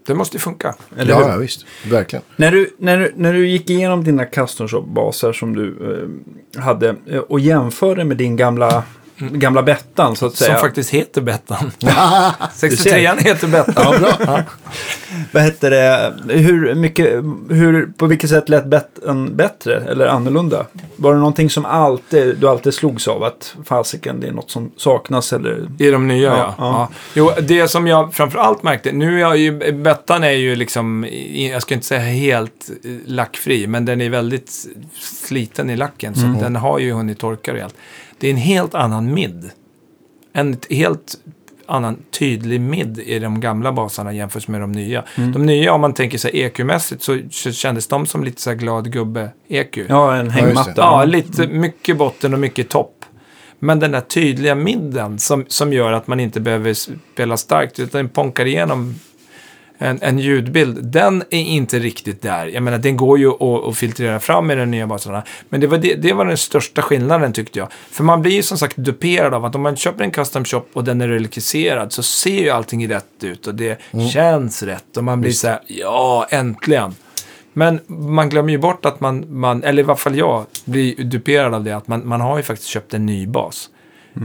Det måste ju funka. Eller ja, hur? ja, visst. Verkligen. När du, när, du, när du gick igenom dina custom shop-baser som du eh, hade eh, och jämförde med din gamla, gamla Bettan så att säga. Som faktiskt heter Bettan. Du 63 heter Bettan. Ja, bra. Vad hette det? Hur mycket, hur, på vilket sätt lät Bettan bättre eller annorlunda? var det någonting som alltid, du alltid slogs av? Att fasiken, det är något som saknas eller? I de nya, ja. Ja, ja. ja. Jo, det som jag framförallt märkte, nu är jag ju, Bettan är ju liksom, jag ska inte säga helt eh, lackfri, men den är väldigt sliten i lacken, så att den har ju hunnit torka rejält. Det är en helt annan midd. En helt annan tydlig midd i de gamla basarna jämfört med de nya. De nya, om man tänker sig EQ-mässigt, så kändes de som lite så glad gubbe-EQ. Ja, en hängmatta. Ja, lite mycket botten och mycket topp. Men den där tydliga midden som, som gör att man inte behöver spela starkt utan ponkar igenom en, en ljudbild, den är inte riktigt där. Jag menar, den går ju att, att filtrera fram i de nya basarna. Men det var, det, det var den största skillnaden tyckte jag. För man blir ju som sagt duperad av att om man köper en custom shop och den är relikiserad så ser ju allting rätt ut och det känns rätt. Och man blir så här, ja, äntligen. Men man glömmer ju bort att man, man eller i alla fall jag, blir duperad av det. Att man, man har ju faktiskt köpt en ny bas.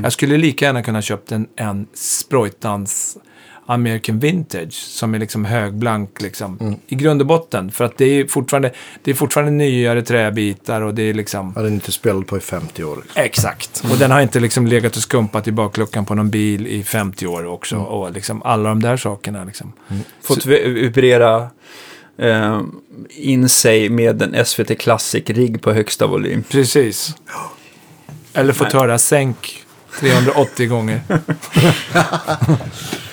Jag skulle lika gärna kunna köpt en, en Sproitans American Vintage som är liksom högblank liksom, i grund och botten. För att det är fortfarande, det är fortfarande nyare träbitar och det är liksom... Jag hade inte spelat på i 50 år. Exakt. Och den har inte liksom legat och skumpat i bakluckan på någon bil i 50 år också. Och liksom alla de där sakerna liksom. Fått vi- vibrera eh, in sig med en SVT Classic-rigg på högsta volym. Precis. Eller fått höra sänk 380 gånger.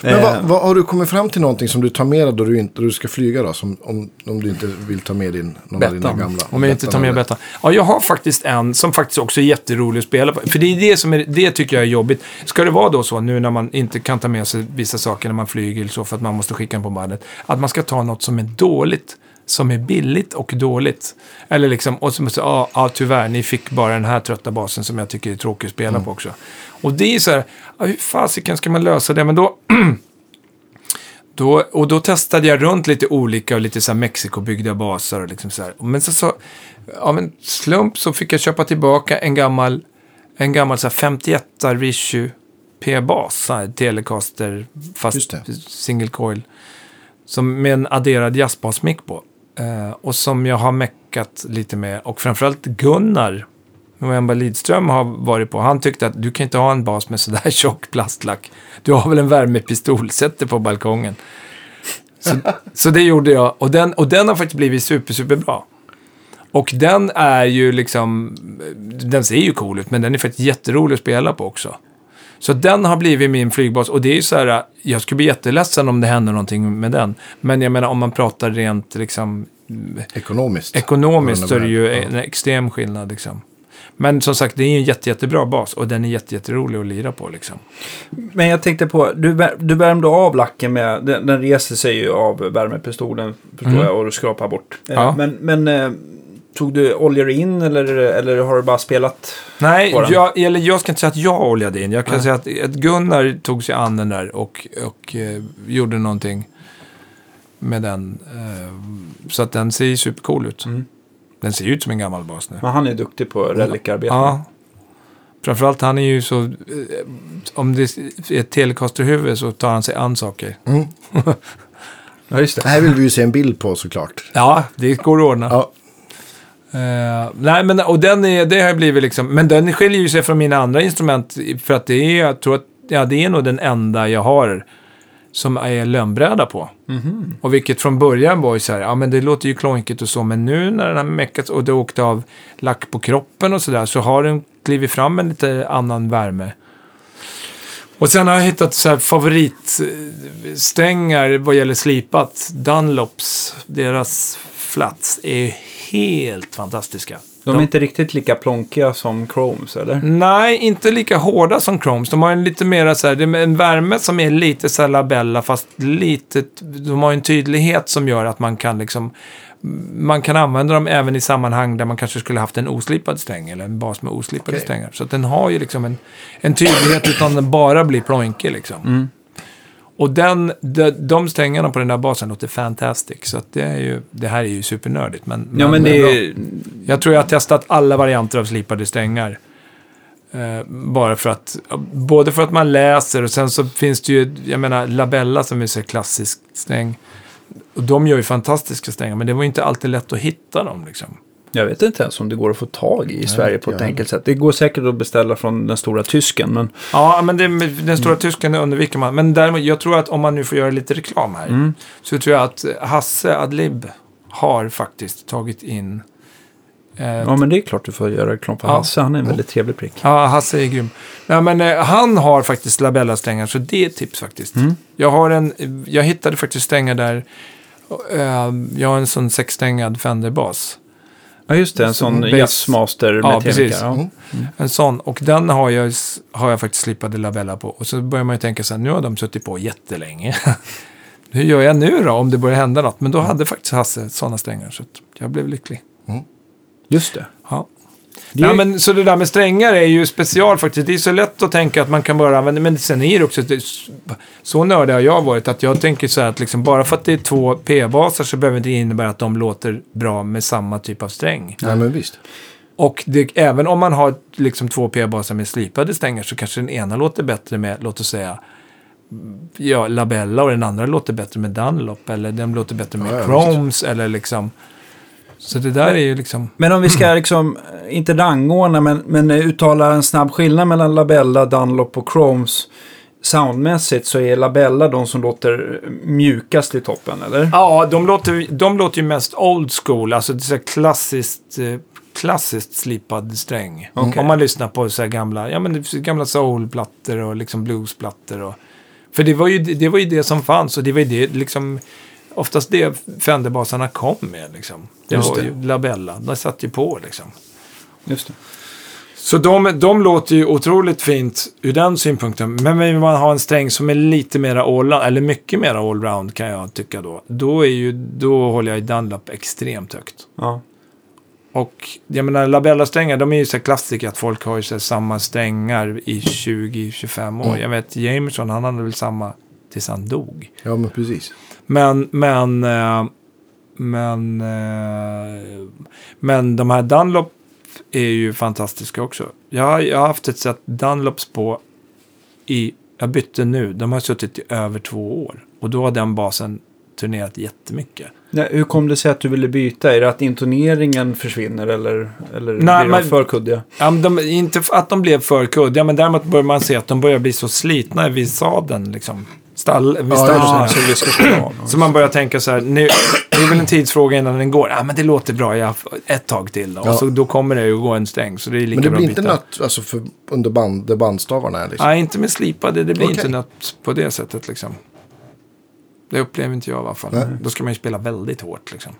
Men vad, vad, har du kommit fram till någonting som du tar med dig då du, inte, då du ska flyga då? Som, om, om du inte vill ta med din, någon av dina Bettan. gamla? Om jag inte tar med Bettan. Ja, jag har faktiskt en som faktiskt också är jätterolig att spela på. För det är det som är, det tycker jag är jobbigt. Ska det vara då så, nu när man inte kan ta med sig vissa saker när man flyger eller så, för att man måste skicka den på bandet, att man ska ta något som är dåligt, som är billigt och dåligt. Eller liksom, och så måste ja, ja tyvärr, ni fick bara den här trötta basen som jag tycker är tråkig att spela på också. Och det är så här, ja, hur fasiken ska man lösa det? Men då... Då, och då testade jag runt lite olika och lite så här Mexikobyggda baser och liksom så här. Men så, så av en slump så fick jag köpa tillbaka en gammal, en gammal så här 51 Rishu P-bas, Telecaster, fast single coil. Som med en adderad jazzbasmick på. Eh, och som jag har meckat lite med. Och framförallt Gunnar, November Lidström har varit på. Han tyckte att du kan inte ha en bas med sådär tjock plastlack. Du har väl en värmepistol, sätt det på balkongen. Så, så det gjorde jag. Och den, och den har faktiskt blivit super, super bra. Och den är ju liksom, den ser ju cool ut, men den är faktiskt jätterolig att spela på också. Så den har blivit min flygbas och det är ju så här, jag skulle bli jätteledsen om det händer någonting med den. Men jag menar om man pratar rent liksom Ekonomiskt. ekonomiskt så är det ju Ja. en extrem skillnad liksom. Men som sagt, det är ju en jätte, jättebra bas och den är jätte, jätterolig att lira på liksom. Men jag tänkte på, du, du värmde av lacken med, den, den reser sig ju av värmepistolen förstår Mm. jag och du skrapar bort. Eh, Ja. Men, men eh, tog du oljor in eller, eller har du bara spelat? Nej, jag, eller jag ska inte säga att jag oljade in. Jag kan Nej. säga att, att Gunnar tog sig an den där och, och eh, gjorde någonting med den. Eh, så att den ser ju supercool ut. Mm. Den ser ju ut som en gammal bas nu. Men han är duktig på relikarbete. Ja. Framförallt han är ju så... Eh, om det är ett Telecaster-huvud så tar han sig an saker. Mm. ja just Det det. här vill vi ju se en bild på såklart. Ja, det går att ordna. Ja, Eh, nej, men och den är, det har blivit liksom, men den skiljer ju sig från mina andra instrument för att det är, jag tror att, ja det är nog den enda jag har som är lönnbräda på. Och vilket från början var ju så här, ja men det låter ju klonkigt och så, men nu när den har meckats och det åkte av lack på kroppen och sådär så har den klivit fram en lite annan värme. Och sen har jag hittat så här favoritsträngar vad gäller slipat. Dunlops, deras flats är helt fantastiska. De är inte riktigt lika plonkiga som Chromes eller? Nej, inte lika hårda som Chromes. De har en lite mera så här, det är en värme som är lite så här labella, fast lite, de har en tydlighet som gör att man kan liksom, man kan använda dem även i sammanhang där man kanske skulle haft en oslipad sträng eller en bas med oslipade Okej. strängar. Så den har ju liksom en, en tydlighet utan den bara blir plonkig liksom. Och den, de, de strängarna på den där basen låter fantastic. Så det, är ju, det här är ju supernördigt. Men, Ja men det bra. är... Jag tror jag har testat alla varianter av slipade strängar. Eh, bara för att, både för att man läser och sen så finns det ju, jag menar, Labella som är så klassisk sträng. Och de gör ju fantastiska strängar, men det var ju inte alltid lätt att hitta dem liksom. Jag vet inte ens om det går att få tag i i Sverige på ett jag enkelt sätt. Det går säkert att beställa från den stora tysken, men Ja, men det, den stora Mm. tysken undviker man. Men däremot, jag tror att om man nu får göra lite reklam här. Mm. Så tror jag att Hasse Adlib har faktiskt tagit in... Eh, ja, men det är klart du får göra reklam för Ja. Hasse. Han är en väldigt trevlig prick. Ja, Hasse är grym. Nej, men eh, han har faktiskt labella-strängar, så det är ett tips faktiskt. Mm. Jag, har en, jag hittade faktiskt strängar där. Eh, jag har en sån sexstängad Fender-bas. Ja, just det. En sån jazzmaster Ja, med precis. Ja. Mm. En sån. Och den har jag, har jag faktiskt slipade labella på. Och så börjar man ju tänka så här, nu har de suttit på jättelänge. Hur gör jag nu då om det börjar hända något? Men då hade faktiskt Hasse sådana strängar, så jag blev lycklig. Just det. Ja. Det Ja, men, så det där med strängar är ju special faktiskt. Det är så lätt att tänka att man kan bara använda, men sen är det också, så nördig har jag varit att jag tänker så här att liksom, bara för att det är två P-baser så behöver det inte innebära att de låter bra med samma typ av sträng. Nej, men visst. Och det, även om man har liksom två P-baser med slipade strängar så kanske den ena låter bättre med, låt oss säga, ja, Labella och den andra låter bättre med Dunlop. Eller den låter bättre med ja, Chromes eller liksom. Så det där är ju liksom... Men om vi ska liksom, inte rangordna, men, men uttala en snabb skillnad mellan Labella, Dunlop och Chromes soundmässigt så är Labella de som låter mjukast i toppen, eller? Ja, de låter, de låter ju mest old school, alltså det är klassiskt, eh, klassiskt slipad sträng. Okej. Om man lyssnar på så här gamla, ja, men det är gamla soulplattor och liksom bluesplattor. Och, för det var, ju, det var ju det som fanns och det var ju det, liksom, oftast det Fenderbasarna kom med. Liksom. Det Just var det. ju Labella, de satt ju på liksom. Just det. Så de, de låter ju otroligt fint ur den synpunkten. Men vill man ha en sträng som är lite mera allround, eller mycket mera allround kan jag tycka då. Då, är ju, då håller jag i Dunlop extremt högt. Ja. Och jag menar, Labella-strängar, de är ju så klassiker att folk har ju så samma strängar i 20-25 år. Mm. Jag vet, Jameson, han hade väl samma tills han dog. Ja, men precis. Men, men, eh, men, eh, men de här Dunlop är ju fantastiska också. Jag, har- jag har haft ett set Dunlops på i, jag bytte nu, de har suttit i över två år. Och då har den basen turnerat jättemycket. Nej, hur kom det sig att du ville byta? Är det att intoneringen försvinner eller, eller Nej, blir de för kuddiga? Ja, men de, inte att de blev för kuddiga, men däremot börjar man se att de börjar bli så slitna vid sadeln. Liksom. Stall, vid Ja, stallarna. Så vi ska slå av. Så man börjar tänka så här, nu, det är väl en tidsfråga innan den går. Ja, men det låter bra, jag ett tag till. Då. Ja. Och så, då kommer det ju gå en sträng, så det är lika Men det bra blir inte nött alltså, för, under band, där bandstavarna är liksom. Nej, inte med slipade, det blir Okej. inte nött på det sättet liksom. Det upplever inte jag i alla fall. Nej. Då ska man ju spela väldigt hårt liksom.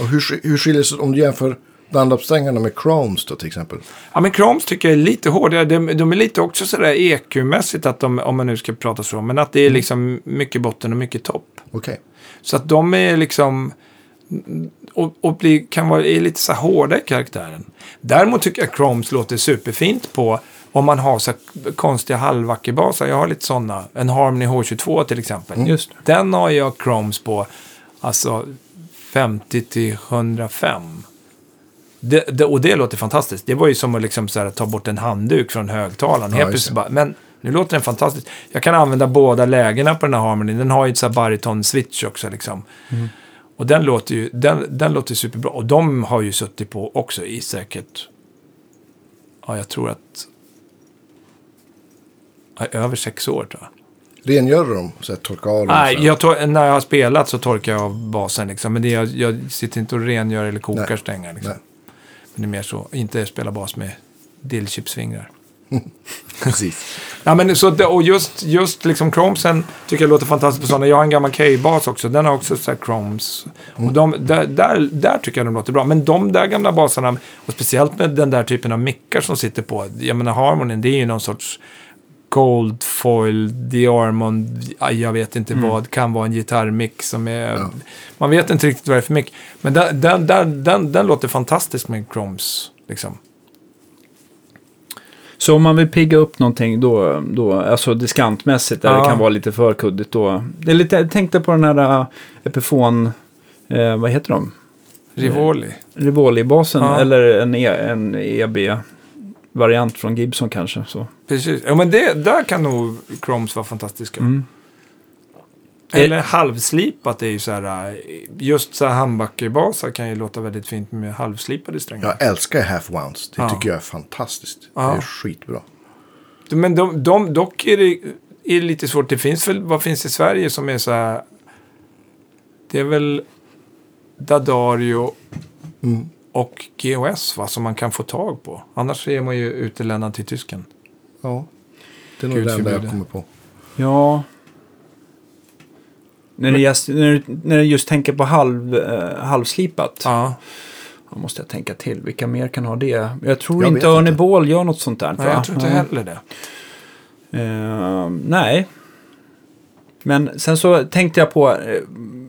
Och hur, hur skiljer sig om du jämför Dunlop-strängarna med Chromes då till exempel? Ja, men Chromes tycker jag är lite hårdare. De, de är lite också sådär EQ-mässigt, att de, om man nu ska prata så. Men att det är liksom mycket botten och mycket topp. Okej. Så att de är liksom... Och, och blir, kan vara är lite så här hårda i karaktären. Däremot tycker jag Chromes låter superfint på om man har så konstiga halvvackerbaser. Jag har lite sådana. En Harmony H22 till exempel. Just det. Den har jag Chromes på alltså 50 till 105. Det, det, och det låter fantastiskt. Det var ju som att liksom här, ta bort en handduk från högtalaren. Ja, Helt plötsligt bara, men nu låter den fantastiskt. Jag kan använda båda lägena på den här Harmony. Den har ju ett bariton-switch också liksom. Och den låter ju den, den låter superbra. Och de har ju suttit på också i säkert, ja jag tror att, ja, över sex år tror jag. Rengör du dem? Så här, torka av dem? Nej, jag tor- när jag har spelat så torkar jag av basen liksom. Men det jag, jag sitter inte och rengör eller kokar Nej. strängar liksom. Nej. Men det är mer så, inte spela bas med dillchipsfingrar. Precis. Ja, men så, och just, just liksom Chromesen tycker jag låter fantastiskt på sådana. Jag har en gammal K-bas också. Den har också så här Chromes. Och de, där, där, där tycker jag de låter bra. Men de där gamla basarna, och speciellt med den där typen av mickar som sitter på. Jag menar Harmonin, det är ju någon sorts Gold Foil, Diarmond, ja, jag vet inte vad, kan vara en gitarrmick som är... Ja. Man vet inte riktigt vad det är för mick. Men den, den, den, den, den låter fantastiskt med Chromes. Liksom. Så om man vill pigga upp någonting då, då alltså diskantmässigt, där Ja. det kan vara lite för kuddigt då. Det är lite, jag tänkte på den här uh, Epiphone, eh, vad heter de? Rivoli. Rivoli-basen, Ja. eller en, e, en EB-variant från Gibson kanske. Så. Precis. Ja, men det, där kan nog Chromes vara fantastiska. Mm. Eller halvslipat är ju så här, just så här handbackebasar kan ju låta väldigt fint med halvslipade strängar. Jag älskar half wounds. Det Ja. tycker jag är fantastiskt. Ja. Det är skitbra. Men de, de, dock är det, är det lite svårt. Det finns väl, vad finns i Sverige som är så här, det är väl Dadario Mm. Och GOS va, som man kan få tag på. Annars är man ju utelämnad till tysken. Ja. Det är nog Gud det enda jag kommer på. Ja. När du just, när, du- när du just tänker på halv, eh, halvslipat. Ja, Då måste jag tänka till. Vilka mer kan ha det? Jag tror Jag inte inte. Ball gör något sånt där. nej, va? jag tror inte Ja. heller det. Eh, nej. Men sen så tänkte jag på, eh,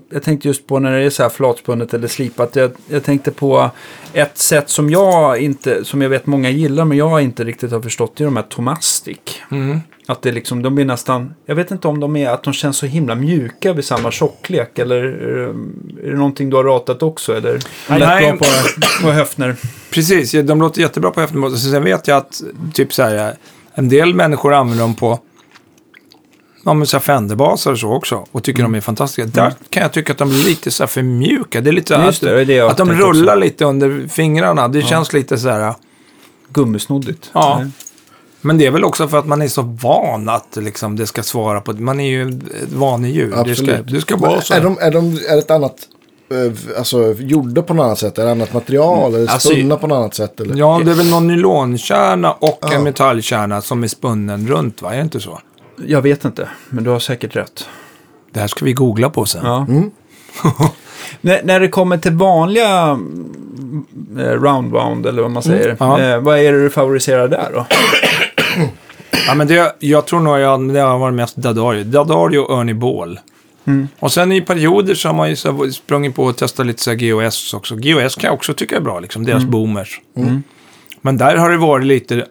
jag tänkte just på när det är så här flatspunnet eller slipat. Jag, jag tänkte på ett sätt som jag inte, som jag vet många gillar, men jag inte riktigt har förstått, det är de här Tomastic. Mm. Att det liksom, de blir nästan, jag vet inte om de är, att de känns så himla mjuka vid samma tjocklek. Eller eh, är det någonting du har ratat också? Eller Nej, lätt bra på, på höftner? Precis, de låter jättebra på eftermål. Sen vet jag att typ så här, en del människor använder dem på ja, så här Fenderbaser och så också. Och tycker de är fantastiska. Där kan jag tycka att de blir lite så för mjuka. Det är lite Just det, det är att, det jag att de rullar lite under fingrarna. Det känns lite så här. Gummisnoddigt. Ja. Nej. Men det är väl också för att man är så van att liksom, det ska svara på... Man är ju ett vanedjur. Det ska, det ska vara så. Är de, är de är det ett annat, eh, alltså gjorda på något annat sätt? Är det annat material? Eller Alltså, spunna på något annat sätt? Eller? Ja, det är väl någon nylonkärna och Ja. en metallkärna som är spunnen runt, va? Är det inte så? Jag vet inte, men du har säkert rätt. Det här ska vi googla på sen. Ja. Mm. när, när det kommer till vanliga mm, eh, roundwound, eller vad man säger. ja. eh, vad är det du favoriserar där då? Ja, men det, jag tror nog jag, det har varit mest Dadario. Dadario och Ernie Ball. Mm. Och sen i perioder så har man ju så här sprungit på och testat lite så här GOS också. GOS kan jag också tycka är bra, liksom, deras boomers. Men där har det varit lite,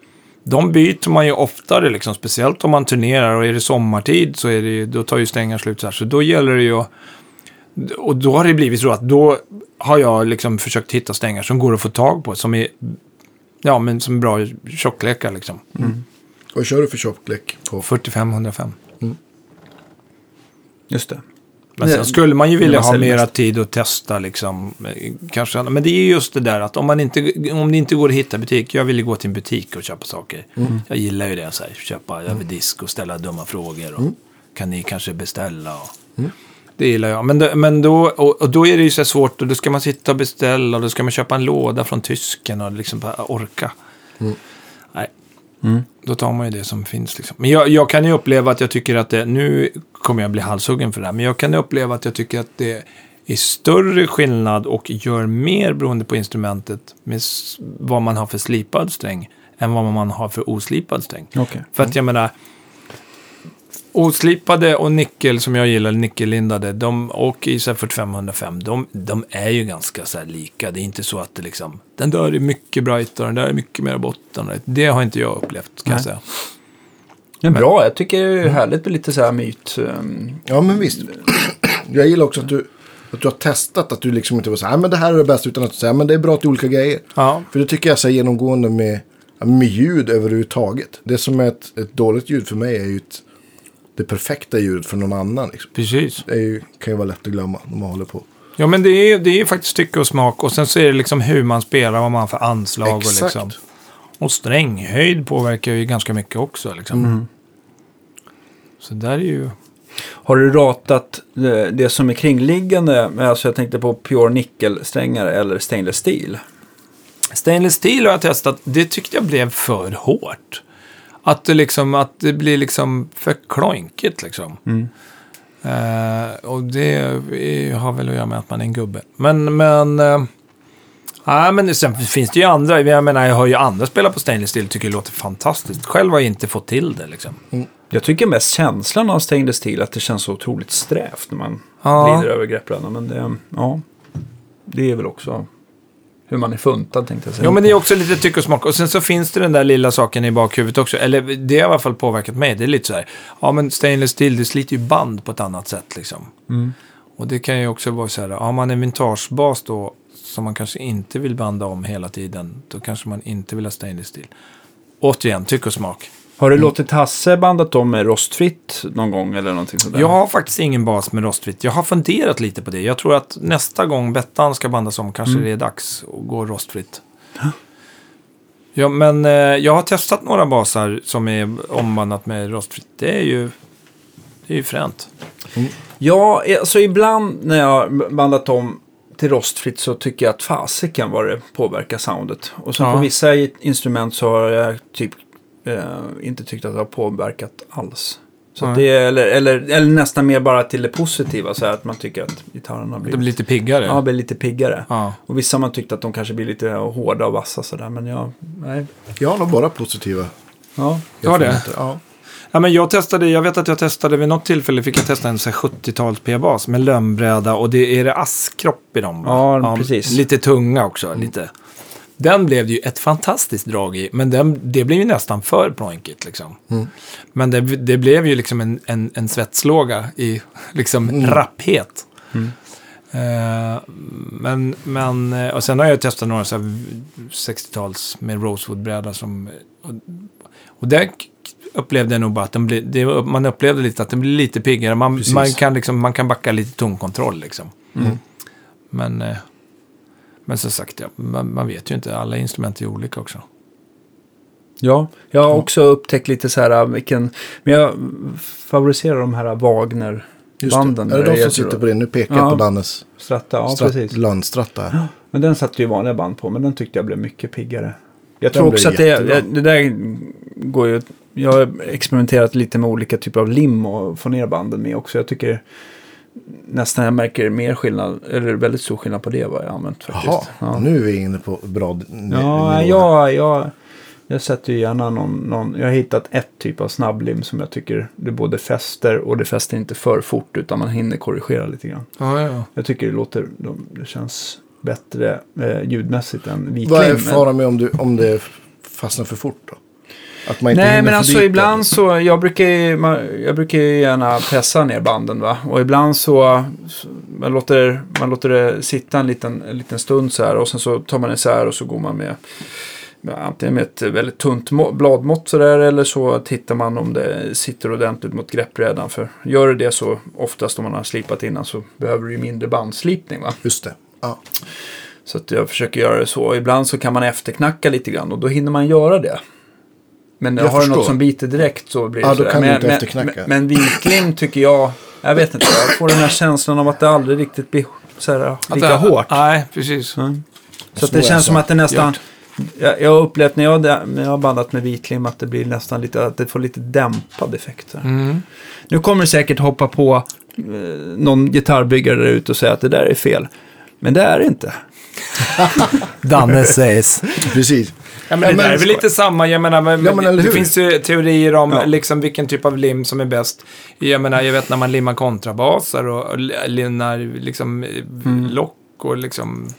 de byter man ju oftare, liksom, speciellt om man turnerar och är det sommartid så är det, då tar ju stängar slut så här. Så då gäller det ju och då har det blivit så att då har jag liksom försökt hitta stängar som går att få tag på, som är, ja, men som är bra tjocklekar liksom. Vad kör du för tjocklek på? 45-105. Just det. Men sen skulle man ju vilja man ha mera mest. tid att testa liksom. eh, Kanske, men det är ju just det där att om, man inte, om det inte går att hitta butik. Jag vill ju gå till en butik och köpa saker. Jag gillar ju det. Så här, köpa över disk och ställa dumma frågor. Och, Kan ni kanske beställa? Och, Det gillar jag. Men, då- men då, och, och då är det ju så svårt. Och då ska man sitta och beställa. Och då ska man köpa en låda från tysken. Och liksom bara orka. Nej. Då tar man ju det som finns. Liksom. Men jag, jag kan ju uppleva att jag tycker att det, nu kommer jag bli halshuggen för det här, men jag kan uppleva att jag tycker att det är större skillnad och gör mer beroende på instrumentet med vad man har för slipad sträng än vad man har för oslipad sträng. Okej. För att jag menar, oslipade och nickel som jag gillar, nickellindade, de, och i så här 4505, de, de är ju ganska så här lika. Det är inte så att det liksom, den där är mycket bright och den där är mycket mer botten. Det har inte jag upplevt, kan jag Nej. säga. Men bra, jag tycker det är härligt med lite så här myt. ehm, Ja, men visst. Jag gillar också att du, att du har testat. Att du liksom inte var så här, "Nej, men det här är det bästa. Utan att du säger, men det är bra till olika grejer. Ja, För det tycker jag är genomgående med, med ljud överhuvudtaget. Det som är ett, ett dåligt ljud för mig är ju ett, det perfekta ljudet för någon annan. Liksom. precis. Det ju, kan ju vara lätt att glömma när man håller på. Ja, men det är, det är faktiskt tycke och smak. Och sen så är det liksom hur man spelar, vad man har för anslag. Exakt. Och, liksom. och stränghöjd påverkar ju ganska mycket också. Liksom. Så där är ju... Har du ratat eh, det som är kringliggande? Alltså jag tänkte på pure nickelsträngar eller stainless steel. Stainless steel har jag testat. Det tyckte jag blev för hårt. Att det, liksom, att det blir liksom för klonkigt liksom. Eh, och det är, har väl att göra med att man är en gubbe. Men, men... Uh, Nej, men sen finns det ju andra. Jag menar, jag har ju andra spela på stainless steel tycker det låter fantastiskt. Själv har jag inte fått till det liksom. Jag tycker mest känslan av stainless steel att det känns så otroligt strävt när man Ja. glider över greppbrädan. Men det, ja, det är väl också hur man är funtad tänkte jag säga. Jo, men det är också lite tycke och smak. Och sen så finns det den där lilla saken i bakhuvudet också. Eller det har i alla fall påverkat mig. Det är lite så här. Ja, men stainless steel, det sliter ju band på ett annat sätt liksom. Och det kan ju också vara så här. Har man en vintagebas då som man kanske inte vill banda om hela tiden. Då kanske man inte vill ha stainless steel. Återigen, tycke och smak. Har du låtit Hasse bandat om med rostfritt någon gång eller någonting sådär? Jag har faktiskt ingen bas med rostfritt. Jag har funderat lite på det. Jag tror att nästa gång Bettan ska bandas om kanske det är dags att gå rostfritt. Ja, men eh, jag har testat några basar som är ombandat med rostfritt. Det är ju, det är ju fränt. Ja, alltså ibland när jag bandat om till rostfritt så tycker jag att fasiken vad det påverkar soundet. Och sen Ja. på vissa instrument så har jag typ eh, inte tyckt att det har påverkat alls. Så Nej. det är, eller, eller, eller nästan mer bara till det positiva, så här att man tycker att gitarrerna har blivit, blir lite piggare. ja, blir lite piggare. Ja. Och vissa har man tyckt att de kanske blir lite hårda och vassa sådär, men jag, nej. Jag har nog bara positiva Ja. Du har det? Ja. Ja, men jag testade, jag vet att jag testade vid något tillfälle fick jag testa en så här 70-tals P-bas med lönnbräda och det är det askkropp i dem. va? Ja, precis. Lite tunga också, lite. Den blev det ju ett fantastiskt drag i, men den, det blev ju nästan för plonkigt liksom. Men det, det blev ju liksom en, en, en svetslåga i liksom rapphet. Eh, men, men, eh, och sen har jag testat några så här 60-tals med Rosewood-bräda som... Och, och där upplevde jag nog bara att den blir, det, man upplevde lite att den blir lite piggare. Man, Precis. man, kan, liksom, man kan backa lite tonkontroll liksom. Men, eh, men som sagt, ja, man, man vet ju inte. Alla instrument är olika också. Ja, jag har också upptäckt lite så här vilken, men jag favoriserar de här Just Wagner-banden. det. Är det de som sitter på det? Nu pekar Ja. jag på Dannes Stratta, ja Strat- precis. Lundstratta. här. Men den satte ju vanliga band på, men den tyckte jag blev mycket piggare. Jag Den tror också att det, jag- det där går ju... Jag har experimenterat lite med olika typer av lim och få ner banden med också. Jag tycker nästan jag märker mer skillnad, eller väldigt stor skillnad på det vad jag har använt faktiskt. Jaha, Ja, nu är vi inne på bra ja jag, jag, jag sätter ju gärna någon, någon... Jag har hittat ett typ av snabblim som jag tycker det både fäster och det fäster inte för fort utan man hinner korrigera lite grann. Ja, ja. Jag tycker det låter, det känns bättre eh, ljudmässigt än vitlim. Vad är faran med om, du, om det fastnar för fort då? Att man inte Nej, men alltså det. ibland så, jag brukar, ju, jag brukar ju gärna pressa ner banden va. Och ibland så, man, låter, man låter det sitta en liten, en liten stund så här. Och sen så tar man isär och så går man med, antingen med ett väldigt tunt må, bladmått så där. Eller så tittar man om det sitter ordentligt mot greppbrädan. För gör det det så oftast om man har slipat innan så behöver du ju mindre bandslipning va. Just det. Ja. Så att jag försöker göra det så. Ibland så kan man efterknacka lite grann och då hinner man göra det. Men Jag har du något som biter direkt så blir det Ja, då kan du men, inte men, efterknacka. Men, men vitlim tycker jag, jag vet inte, jag får den här känslan av att det aldrig riktigt blir så här, lika det, hårt. Nej, precis. Mm. Så att Så det känns som att det nästan, Gjort. jag, jag har upplevt när jag, när jag har bandat med vitlim att det blir nästan lite, att det får lite dämpad effekt. Mm. Nu kommer det säkert hoppa på eh, någon gitarrbyggare där ute och säga att det där är fel. Men det är det inte. Danne sägs. Precis. Ja, men det Ja, där är väl lite samma, jag menar, men, Ja, men det finns ju teorier om Ja. liksom, vilken typ av lim som är bäst. Jag menar, jag vet när man limmar kontrabasar och, och limmar liksom, mm. lock och liksom...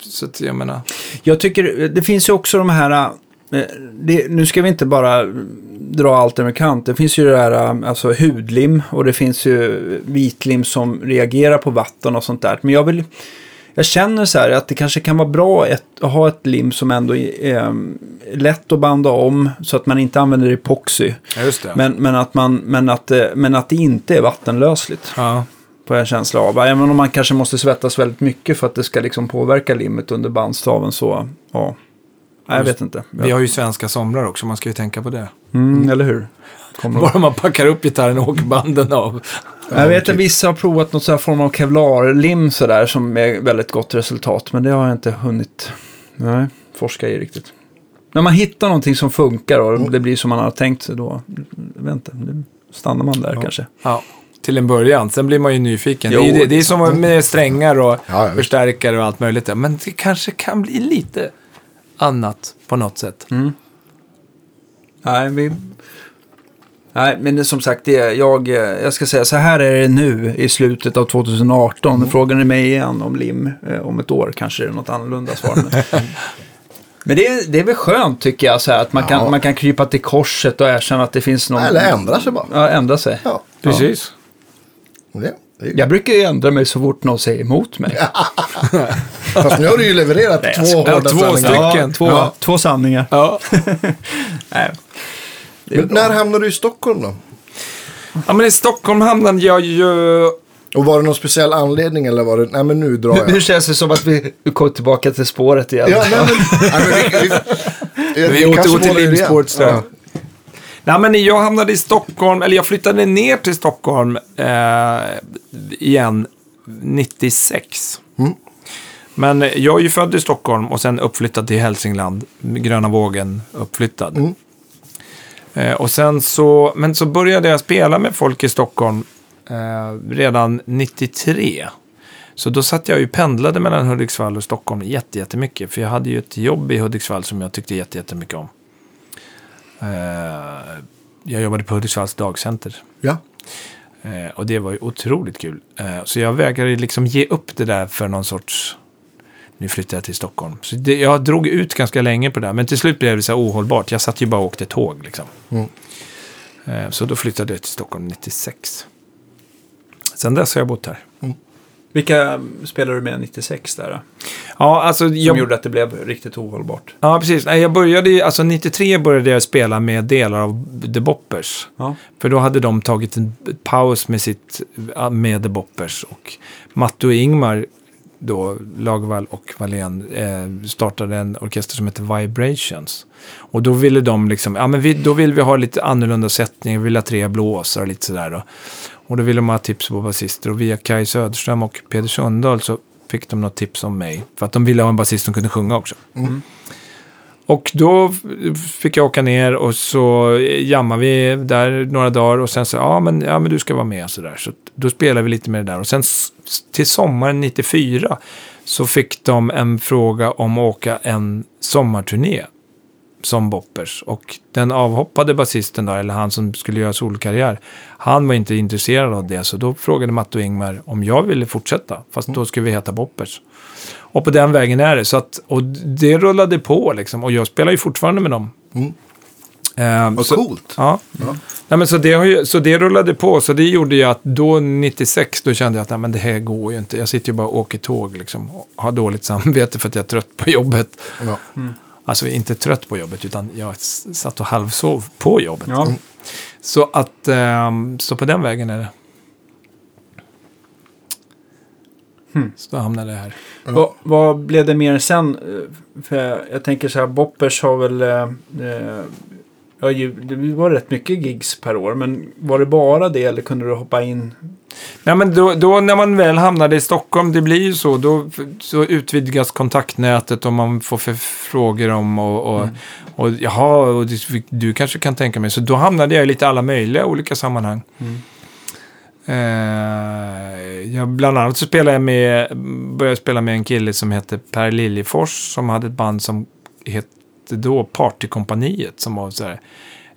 Så att jag menar... Jag tycker det finns ju också de här, eh, det, nu ska vi inte bara dra allt över kant. Det finns ju det här alltså hudlim och det finns ju vitlim som reagerar på vatten och sånt där. Men jag vill, jag känner så här att det kanske kan vara bra ett, att ha ett lim som ändå är eh, lätt att banda om så att man inte använder epoxy. Ja. Men, men, att man, men, att, det- men att det inte är vattenlösligt. ja. Jag en känsla av. Även om man kanske måste svettas väldigt mycket för att det ska liksom påverka limmet under bandstaven så, ja. Nej, jag vet inte. Vi har ju svenska somrar också, man ska ju tänka på det. Mm, eller hur? Kommer Bara man packar upp gitarren och åker banden av. jag vet att vissa har provat något sån här form av kevlarlim sådär som med väldigt gott resultat. Men det har jag inte hunnit nej, forska i riktigt. När man hittar någonting som funkar och det blir som man har tänkt sig då, jag vet inte, då stannar man där kanske. Ja, till en början. Sen blir man ju nyfiken. Jo. Det, är, det, det är som med strängar och Ja, förstärkare och allt möjligt. Men det kanske kan bli lite annat på något sätt. Nej, vi... Nej, men det, som sagt, det, jag, eh, jag ska säga så här är det nu i slutet av 2018. Mm. Frågar ni mig igen om lim eh, om ett år kanske det är något annorlunda svar. Men, men det, är- det är väl skönt tycker jag, så här, att man, Ja. kan, man kan krypa till korset och erkänna att det finns någon... Eller ändra sig bara. Ja, ändra sig. Ja. Precis. Det, det är, Jag brukar ju ändra mig så fort någon säger emot mig. Fast nu har du ju levererat två Ja, hårda två sanningar. stycken. Ja, två, Ja. två sanningar. Ja. Nej. Men bra. när hamnade du i Stockholm då? Ja, men i Stockholm hamnade jag ju... Och var det någon speciell anledning eller var det, nej men nu drar Nu jag. känns det som att vi kommer tillbaka till spåret igen. ja, nej men, nej, men vi, vi, Vi återgår kanske till strax. Ja. Nej, men jag hamnade i Stockholm, eller jag flyttade ner till Stockholm eh, igen 96. Mm. Men jag är ju född i Stockholm och sen uppflyttad till Hälsingland. Gröna vågen uppflyttad. Mm. Eh, och sen så, men så började jag spela med folk i Stockholm eh, redan 93. Så då satt jag ju pendlade mellan Hudiksvall och Stockholm jätte- jättemycket. För jag hade ju ett jobb i Hudiksvall som jag tyckte jätte- jättemycket om. Eh, jag jobbade på Hudiksvalls dagcenter. Ja. Eh, och det var ju otroligt kul. Eh, så jag vägrade liksom ge upp det där för någon sorts... Nu flyttar jag till Stockholm. Så det, jag drog ut ganska länge på det där. Men till slut blev det så här ohållbart. Jag satt ju bara och åkte tåg liksom. Mm. Eh, så då flyttade jag till Stockholm 96. Sen dess har jag bott här. Vilka spelade du med 96 där? då? Ja, alltså Som jag, gjorde att det blev riktigt ohållbart. ja, precis. Nej, jag började, ju- alltså 93 började jag spela med delar av The Boppers. Ja. För då hade de tagit en paus med sitt, med The Boppers. Och Matte och Ingmar, då, Lagerwall och Wallén, eh, startade en orkester som heter Vibrations. Och då ville de liksom, ja men vi, då vill vi ha lite annorlunda sättning, vi vill ha tre blåsare och lite sådär då. Och då ville de ha tips på basister och via Kaj Söderström och Peder Sundahl så fick de något tips om mig. För att de ville ha en basist som kunde sjunga också. Mm. Och då fick jag åka ner och så jammade vi där några dagar och sen så, ja men, ja, men du ska vara med så där. Så då spelade vi lite med det där. Och sen till sommaren 94 så fick de en fråga om att åka en sommarturné som Boppers. Och den avhoppade basisten då, eller han som skulle göra solkarriär, han var inte intresserad av det. Så då frågade Matte och Ingmar om jag ville fortsätta, fast då skulle vi heta Boppers. Och på den vägen är det. Så att, och det rullade på liksom. Och jag spelar ju fortfarande med dem. Mm. Ehm, Vad så, coolt. Ja. Ja. Nej, men så, det ju, så det rullade på. Så det gjorde ju att då 96, då kände jag att nej, men det här går ju inte. Jag sitter ju bara och åker tåg liksom. Och har dåligt samvete för att jag är trött på jobbet. Ja. Alltså inte trött på jobbet, utan jag satt och halvsov på jobbet. Ja. Så att, ehm, så på den vägen är det. Så då hamnade jag här. Vad, vad blev det mer sen? För jag, jag tänker så här, Boppers har väl... Eh, eh, ja, det var rätt mycket gigs per år. Men var det bara det eller kunde du hoppa in? Nej, men då, då när man väl hamnade i Stockholm, det blir ju så, då så utvidgas kontaktnätet och man får förfrågor om och, och, och jaha, och du, du kanske kan tänka mig. Så då hamnade jag i lite alla möjliga olika sammanhang. Eh, jag, bland annat så spelade jag med, började jag spela med en kille som hette Per Liljefors som hade ett band som hette då Partykompaniet som var så här,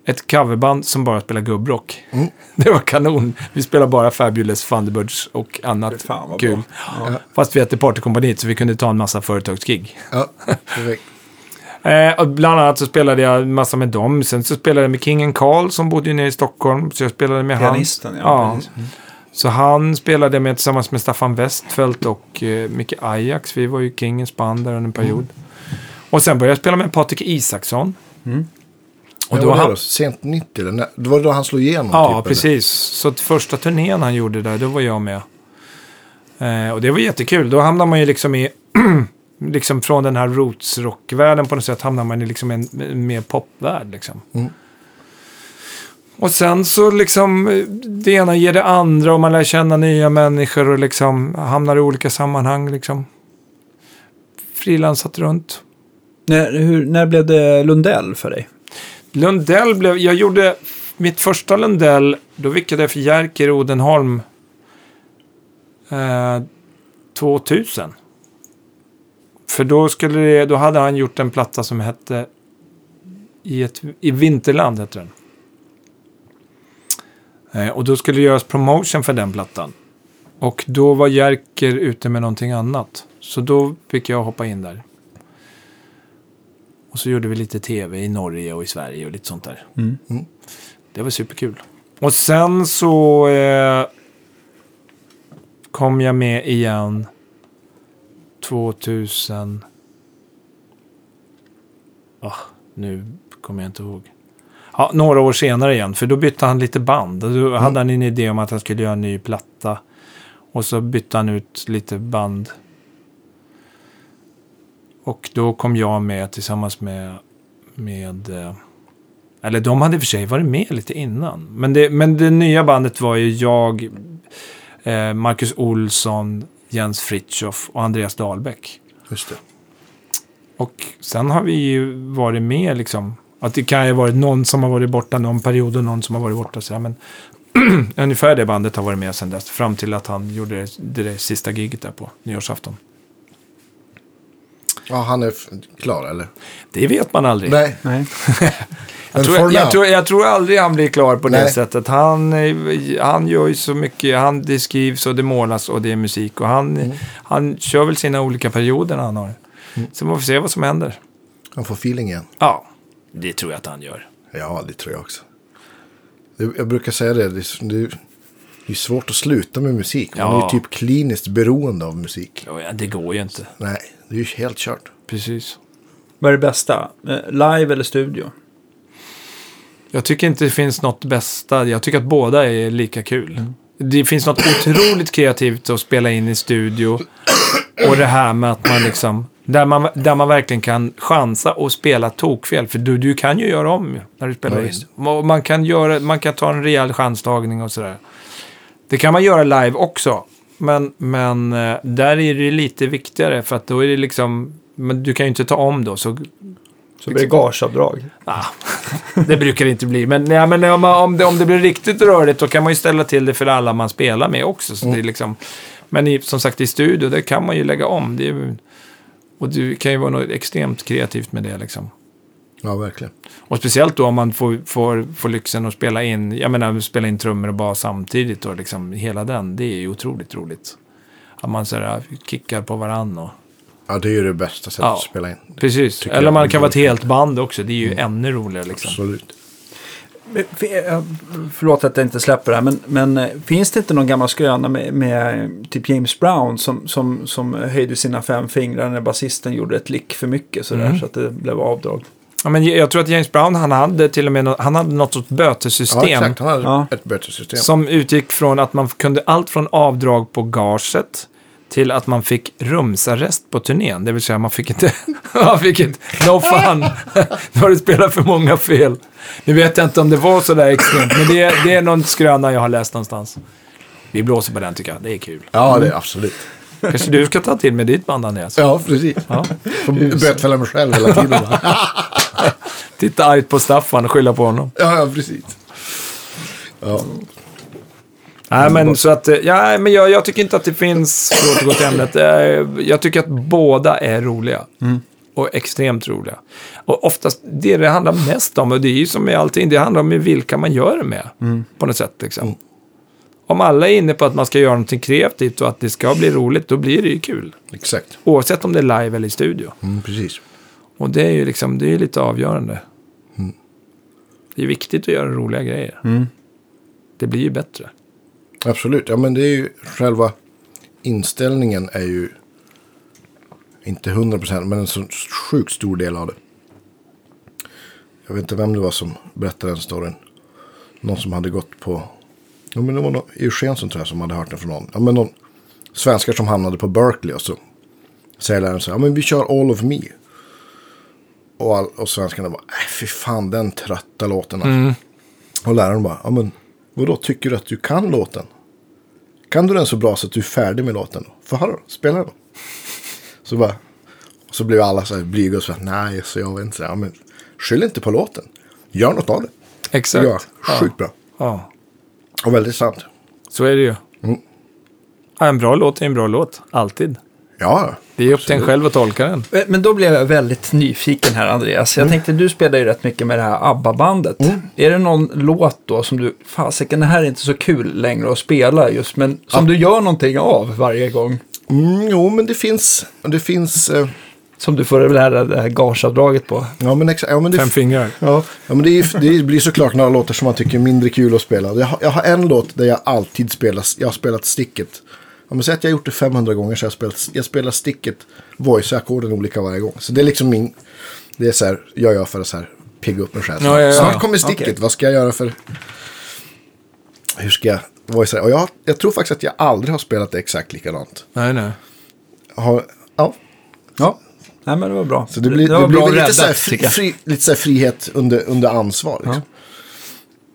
ett coverband som bara spelade gubbrock. Mm. Det var kanon. Vi spelade bara Fabulous Thunderbirds och annat kul. Ja. Fast vi hette Partykompaniet så vi kunde ta en massa företagsgig. Ja, perfekt. Eh, och bland annat så spelade jag massa med dem. Sen så spelade jag med Kingen Karl som bodde ju nere i Stockholm. Så jag spelade med han. Pianisten, ja. Ja. precis. Mm. Så han spelade med tillsammans med Staffan Westfeldt och eh, Micke Ajax. Vi var ju Kingens band där under en period. Och sen började jag spela med Patrik Isaksson. Mm. Och då var han, det då? Sent 90 eller? när- Det var då han slog igenom? Ja, typ, eller? precis. Så att första turnén han gjorde där, då var jag med. Eh, och det var jättekul. Då hamnar man ju liksom i... liksom från den här roots-rockvärlden på något sätt hamnar man i liksom en, en mer popvärld liksom. Mm. Och sen så liksom det ena ger det andra och man lär känna nya människor och liksom hamnar i olika sammanhang liksom. Frilansat runt. När, hur, när blev det Lundell för dig? Lundell blev, jag gjorde mitt första Lundell, då vickade jag för Jerker Odenholm eh, 2000. För då, skulle det, då hade han gjort en platta som hette I, ett, i Vinterland, heter den. Eh, och då skulle det göras promotion för den plattan. Och då var Jerker ute med någonting annat. Så då fick jag hoppa in där. Och så gjorde vi lite tv i Norge och i Sverige och lite sånt där. Mm. Det var superkul. Och sen så eh, kom jag med igen 2000. Ah, nu kommer jag inte ihåg. Ja, några år senare igen, för då bytte han lite band. Då hade han en idé om att han skulle göra en ny platta. Och så bytte han ut lite band. Och då kom jag med tillsammans med... med eh, eller de hade i och för sig varit med lite innan. Men det, men det nya bandet var ju jag, eh, Marcus Olsson, Jens Fritjof och Andreas Dahlbäck. Just det. Och sen har vi ju varit med liksom. Att det kan ju ha varit någon som har varit borta någon period och någon som har varit borta. Så här, men ungefär det bandet har varit med sedan dess. Fram till att han gjorde det, det, där sista giget där på nyårsafton. Ja, han är klar eller? Det vet man aldrig. Nej. Nej. Jag tror, jag, tror, jag tror aldrig han blir klar på det Nej. sättet. Han, eh, han gör ju så mycket. Han, det skrivs och det målas och det är musik. Och han, Mm. han kör väl sina olika perioder när han har. Så man får se vad som händer. Han får feeling igen. Ja, det tror jag att han gör. Ja, det tror jag också. Det, jag brukar säga det, det, det, det är svårt att sluta med musik. Man Ja. är ju typ kliniskt beroende av musik. Ja, det går ju inte. Nej, det är ju helt kört. Precis. Vad är det bästa? Eh, Live eller studio? Jag tycker inte det finns något bästa. Jag tycker att båda är lika kul. Det finns något otroligt kreativt att spela in i studio. Och det här med att man liksom... Där man, där man verkligen kan chansa och spela tokfel. För du, du kan ju göra om när du spelar Ja, in. Man kan, göra, man kan ta en rejäl chanstagning och sådär. Det kan man göra live också. Men, men eh, där är det lite viktigare. För att då är det liksom... Men du kan ju inte ta om då. Så Så blir det gageavdrag. Ah, det brukar det inte bli. Men, nej, men om, om, det, om det blir riktigt rörigt då kan man ju ställa till det för alla man spelar med också. Så det är liksom, men i, som sagt i studio, där kan man ju lägga om. Det är, och det kan ju vara något extremt kreativt med det. Liksom. Ja, verkligen. Och speciellt då om man får, får, får lyxen att spela in, jag menar spela in trummor och bas samtidigt. Och liksom, hela den, det är ju otroligt roligt. Att man sådär, kickar på varann och... Ja, det är ju det bästa sättet Ja. att spela in. Precis. tycker Eller man kan vara ett bra. helt band också. Det är ju ännu roligare liksom. Absolut. Eh, Förlåt att jag inte släpper det här, men, men eh, finns det inte någon gammal skröna med, med typ James Brown som, som, som höjde sina fem fingrar när basisten gjorde ett lick för mycket sådär Mm. så att det blev avdrag? Ja, men jag tror att James Brown, han hade till och med nå- han hade något sorts bötesystem. Ja, exakt. Han hade Ja. ett bättre system. Som utgick från att man kunde allt från avdrag på gaget till att man fick rumsarrest på turnén. Det vill säga man fick inte, man fick inte, no fun, nu har du spelat för många fel. Nu vet jag inte om det var så där extremt, men det, är- det är någon skröna jag har läst någonstans. Vi blåser på den tycker jag, det är kul. Ja, det är absolut. Kanske du ska ta till med ditt band Andreas? Ja, precis. Ja. Får bötfälla mig själv hela tiden. Titta argt på Staffan och skylla på honom. ja, ja, precis. Ja. Nej, men så att, eh, ja, men jag, jag tycker inte att det finns, för att återgå till ämnet, eh, jag tycker att båda är roliga. Och extremt roliga. Och oftast, det det handlar mest om, och det är ju som med allting, det handlar om vilka man gör det med. På något sätt liksom. Om alla är inne på att man ska göra någonting kreativt och att det ska bli roligt, då blir det ju kul. Exakt. Oavsett om det är live eller i studio. Mm, precis. Och det är ju liksom, det är lite avgörande. Det är viktigt att göra roliga grejer. Det blir ju bättre. Absolut. Ja, men det är ju själva inställningen är ju inte 100% men en så sjukt stor del av det. Jag vet inte vem det var som berättade den storyn. Någon som hade gått på, ja, men det var någon, Eugensson tror jag som hade hört den från någon. Ja, men någon svenskar som hamnade på Berkeley och så säger läraren så här, ja men vi kör All of Me. Och, all, och svenskarna bara, nej fy fan den trötta låten alltså. Och läraren bara, ja men vadå, tycker du att du kan låten? Kan du den så bra så att du är färdig med låten? höra då, spela då. Så bara, och så blev alla så här blyga och så här, nej, så jag vet inte. Så här, Ja, men skyll inte på låten. Gör något av det. Exakt. Ja, sjukt bra. Ja. Och väldigt sant. Så är det ju. Mm. Ja, en bra låt är en bra låt. Alltid. Ja, Det är upp till en själv att tolka den. Eh, Men då blev jag väldigt nyfiken här Andreas. Jag tänkte du spelar ju rätt mycket med det här ABBA-bandet. Är det någon låt då som du, fasiken det här är inte så kul längre att spela just, men som du gör någonting av varje gång? mm, jo men det finns, det finns, eh, Som du får det här, det här gageavdraget på. ja men exakt, ja men det Fem fingrar. Ja, ja men det, är, det blir såklart några låtar som man tycker är mindre kul att spela. Jag har, jag har en låt där jag alltid spelar, jag har spelat sticket. Om man säger att jag har gjort det 500 gånger så jag spelat, jag spelar sticket, voice-ackorden olika varje gång. Så det är liksom min, det är så här, jag gör för att så här, pigga upp mig själv. Ja, ja, ja. Snart kommer sticket. Okej. Vad ska jag göra för... Hur ska jag... Det? Och jag, jag tror faktiskt att jag aldrig har spelat det exakt likadant. Nej, nej. Har, ja, Ja, nej men det var bra. så det blir, det var blir bra väl lite, räddat, så här fri, jag. fri, lite så här frihet under, under ansvar. Liksom.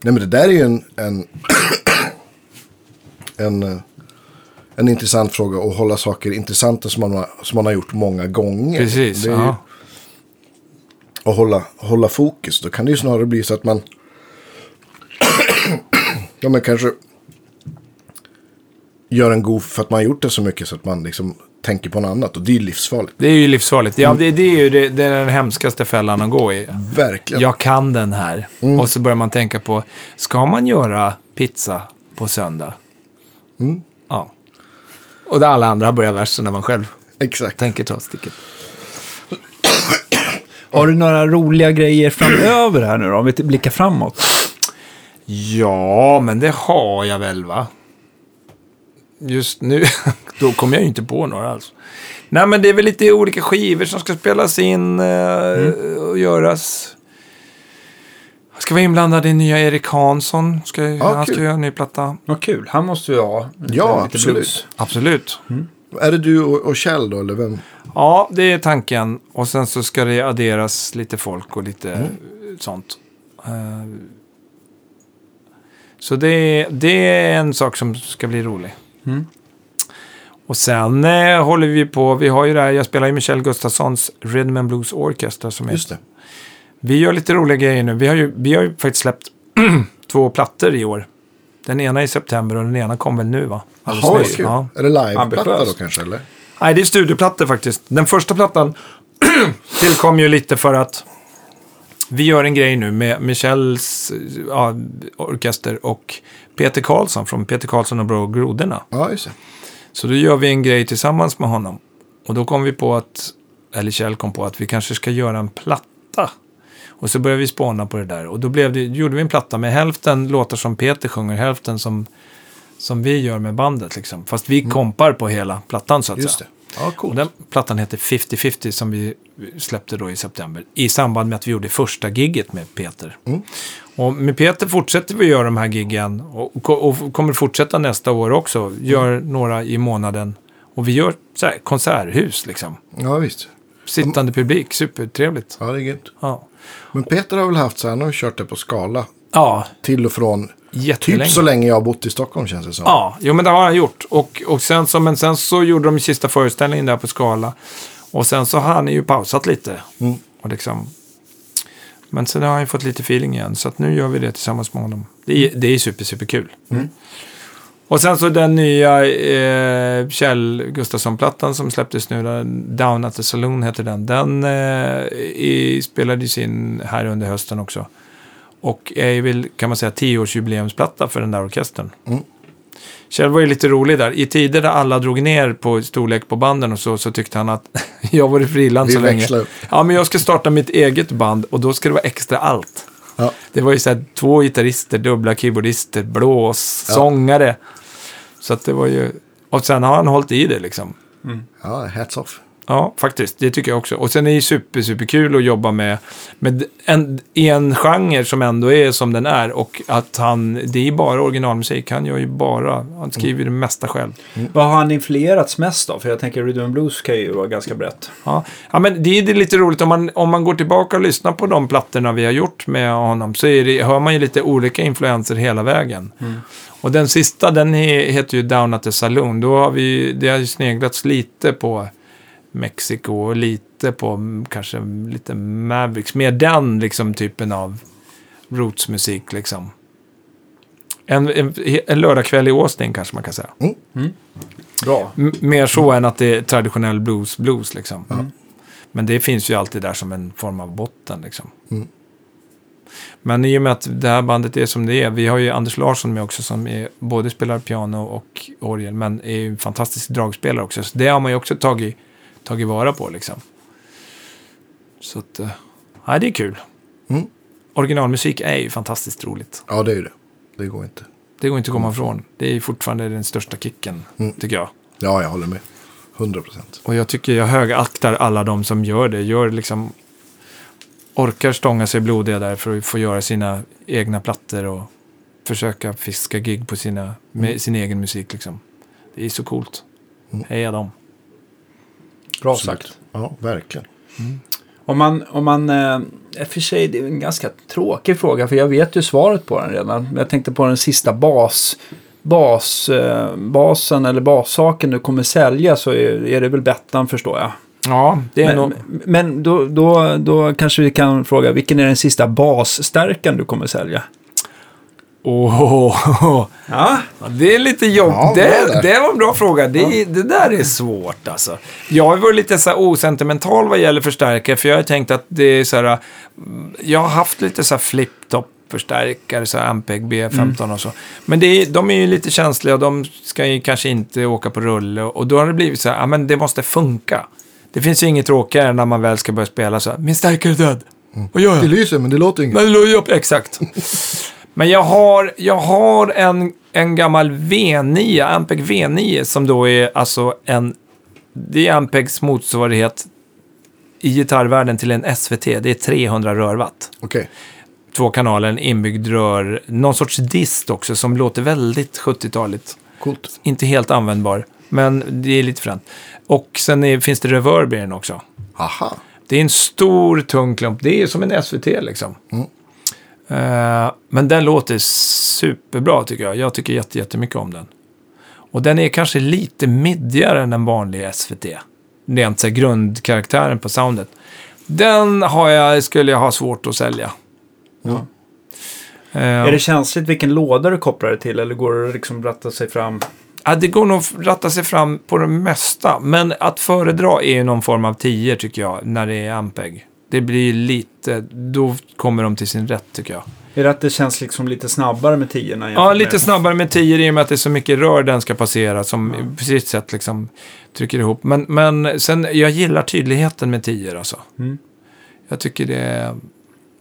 Nej, men det där är ju en, en, en, eh, en intressant fråga att hålla saker intressanta som man, har, som man har gjort många gånger. Precis. Ju, att hålla, hålla fokus. Då kan det ju snarare bli så att man... ja, men kanske gör en god för att man har gjort det så mycket så att man liksom tänker på något annat. Och det är livsfarligt. Det är ju livsfarligt. Ja, det, det är ju det, det är den hemskaste fällan att gå i. Verkligen. Jag kan den här. Och så börjar man tänka på, ska man göra pizza på söndag? Ja. Och där alla andra börjar värst när man själv Exakt. tänker ta sticket. Har du några roliga grejer framöver här nu då? Om vi blickar framåt. Ja, men det har jag väl va? Just nu, då kommer jag ju inte på några alls. Nej, men det är väl lite olika skivor som ska spelas in eh, och göras. Jag ska vara inblandad i nya Erik Hansson. Ska, han ska kul. göra en ny platta. Vad kul, han måste ju ha lite- Ja, lite absolut. blues. Absolut. Är det du och, och Kjell då, eller vem? Ja, det är tanken. Och sen så ska det adderas lite folk och lite eh, sånt. Eh, Så det, är- det är en sak som ska bli rolig. Mm. Och sen eh, håller vi på, vi har ju det här, jag spelar ju Michel Gustafssons Rhythm and Blues Orchestra som är Just det. Vi gör lite roliga grejer nu. Vi har ju, vi har ju faktiskt släppt två plattor i år. Den ena i september och den ena kom väl nu va? Jaha, vad kul. Ja. Är det liveplatta då kanske, eller? Nej, det är studioplattor faktiskt. Den första plattan tillkom ju lite för att vi gör en grej nu med Michels ja, orkester och Peter Karlsson från Peter Karlsson och Brå Grodorna. Ja, just det. Så då gör vi en grej tillsammans med honom. Och då kom vi på att, eller Kjell kom på att vi kanske ska göra en platta. Och så började vi spåna på det där. Och då blev det, gjorde vi en platta med hälften låtar som Peter sjunger, hälften som, som vi gör med bandet. Liksom. Fast vi kompar på hela plattan så att Just säga. det. Ja, Och coolt. den plattan heter 50-50 som vi släppte då i september. I samband med att vi gjorde första gigget med Peter. Mm. Och med Peter fortsätter vi göra de här giggen. Och, och kommer fortsätta nästa år också. Gör några i månaden. Och vi gör så här, konserthus liksom. Ja, visst. Sittande publik, supertrevligt. Ja, det är gött. Ja, Men Peter har väl haft så här, han har ju kört det på skala. ja Till och från. jättelänge. Typ så länge jag har bott i Stockholm känns det som. Ja, jo men det har han gjort. Och, och sen så, men sen så gjorde de sista föreställningen där på Skala. Och sen så har han ju pausat lite. Mm. Och liksom, men sen har han ju fått lite feeling igen. Så att nu gör vi det tillsammans med honom. Det är, det är super, super kul. Och sen så den nya eh, Kjell Gustafsson-plattan som släpptes nu, där, Down at the Saloon heter den. Den eh, i, spelades in här under hösten också. Och är väl, kan man säga, tioårsjubileumsplatta för den där orkestern. Mm. Kjell var ju lite rolig där. I tider där alla drog ner på storlek på banden och så, så tyckte han att jag var frilans så länge. upp. Ja, men jag ska starta mitt eget band och då ska det vara extra allt. Ja. Det var ju så här två gitarrister, dubbla keyboardister, blås, Ja. sångare. Så att det var ju... Och sen har han hållit i det liksom. ja, hats off. Ja, faktiskt. Det tycker jag också. Och sen är det ju super, super kul att jobba med, med en, i en genre som ändå är som den är. Och att han, det är bara originalmusik. Han gör ju bara, han skriver det mesta själv. Vad har han influerats mest av? För jag tänker Rhythm and Blues kan ju vara ganska brett. Ja, ja men det är, det är lite roligt om man, om man går tillbaka och lyssnar på de plattorna vi har gjort med honom. Så är det, hör man ju lite olika influenser hela vägen. Och den sista, den he, heter ju Down at the Saloon. Då har vi, det har ju sneglats lite på Mexiko och lite på mm, kanske lite Mavericks. Mer den liksom typen av rootsmusik liksom. En, en, en lördagkväll i Austin kanske man kan säga. Bra. M- mer så än att det är traditionell blues, blues liksom. Men det finns ju alltid där som en form av botten liksom. Men i och med att det här bandet är som det är, vi har ju Anders Larsson med också som är, både spelar piano och orgel, men är ju en fantastisk dragspelare också. Så det har man ju också tagit, tagit vara på liksom. Så att, eh, nej det är kul. Mm. Originalmusik är ju fantastiskt roligt. Ja, det är ju det. Det går inte. Det går inte att komma ifrån. Det är fortfarande den största kicken, Mm. tycker jag. Ja, jag håller med. 100 procent. Och jag tycker jag högaktar alla de som gör det. Gör liksom orkar stånga sig blodiga där för att få göra sina egna plattor och försöka fiska gig på sina, med sin egen musik liksom. Det är så coolt. Heja dem. Bra Absolut. sagt. Ja, verkligen. Om man, om man, eh, för sig det är en ganska tråkig fråga för jag vet ju svaret på den redan. Men jag tänkte på den sista bas, bas, eh, basen eller bassaken du kommer sälja så är, är det väl Bettan förstår jag. Ja, det är Men, nog... men då, då, då kanske vi kan fråga vilken är den sista basstärkan du kommer sälja? Åh, Ja, Ja, det är lite jobb. Ja, det, det var en bra fråga. Det, det där är svårt alltså. Jag har varit lite så här osentimental vad gäller förstärkare. För jag har tänkt att det är så här. mm, Jag har haft lite så här flip-top förstärkare, så Ampeg B15 och så. Men det är, de är ju lite känsliga och de ska ju kanske inte åka på rulle. Och då har det blivit så här, ja men det måste funka. Det finns ju inget tråkigare när man väl ska börja spela så här, min stärkare är död. Vad gör jag? Det lyser men det låter inget. Men upp, exakt. Men jag har, jag har en, en gammal V9, Ampeg V9, som då är alltså en... Det är Ampegs motsvarighet i gitarrvärlden till en SVT. Det är 300 rörwatt. Okej. Två kanaler, en inbyggd rör, någon sorts dist också som låter väldigt 70-taligt. Coolt. Inte helt användbar, men det är lite fränt. Och sen är, finns det reverb i den också. Aha. Det är en stor tung klump. Det är som en SVT liksom. Mm. Eh, men den låter superbra tycker jag. Jag tycker jätte, jättemycket om den. Och den är kanske lite middigare än en vanlig SVT. Rent så här grundkaraktären på soundet. Den har jag, skulle jag ha svårt att sälja. Ja. Eh, Är det känsligt vilken låda du kopplar det till eller går det att liksom ratta sig fram? Ja, det går nog att ratta sig fram på det mesta. Men att föredra är ju någon form av 10 tycker jag, när det är Ampeg. Det blir lite, då kommer de till sin rätt tycker jag. Är det att det känns liksom lite snabbare med tiorna? Ja, jämfört lite med- snabbare med 10 i och med att det är så mycket rör den ska passera som på sitt sätt liksom trycker ihop. Men, men sen, jag gillar tydligheten med 10 alltså. Mm. Jag tycker det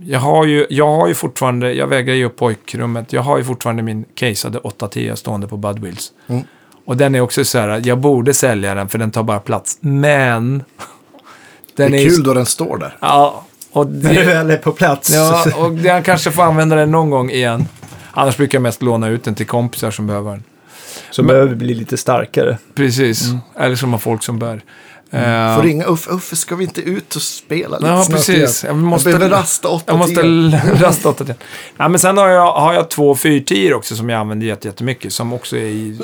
jag har, ju, jag har ju fortfarande, jag vägrar ge upp pojkrummet, jag har ju fortfarande min caseade 810 stående på Budwheels. Mm. Och den är också så här, jag borde sälja den för den tar bara plats. Men... Det Den är ju- kul då den står där. Ja, och När det det, väl är på plats. ja, och jag kanske får använda den någon gång igen. Annars brukar jag mest låna ut den till kompisar som behöver den. Så behöver bli lite starkare. Precis, eller som har folk som bär. Eh, Får ringa Uffe. Uffe, ska vi inte ut och spela lite Ja, precis. igen? Jag måste- jag behöver rasta åtta Jag måste rasta åt det. Ja, men sen har jag, har jag två 410 också som jag använder jätte- jättemycket. Som också är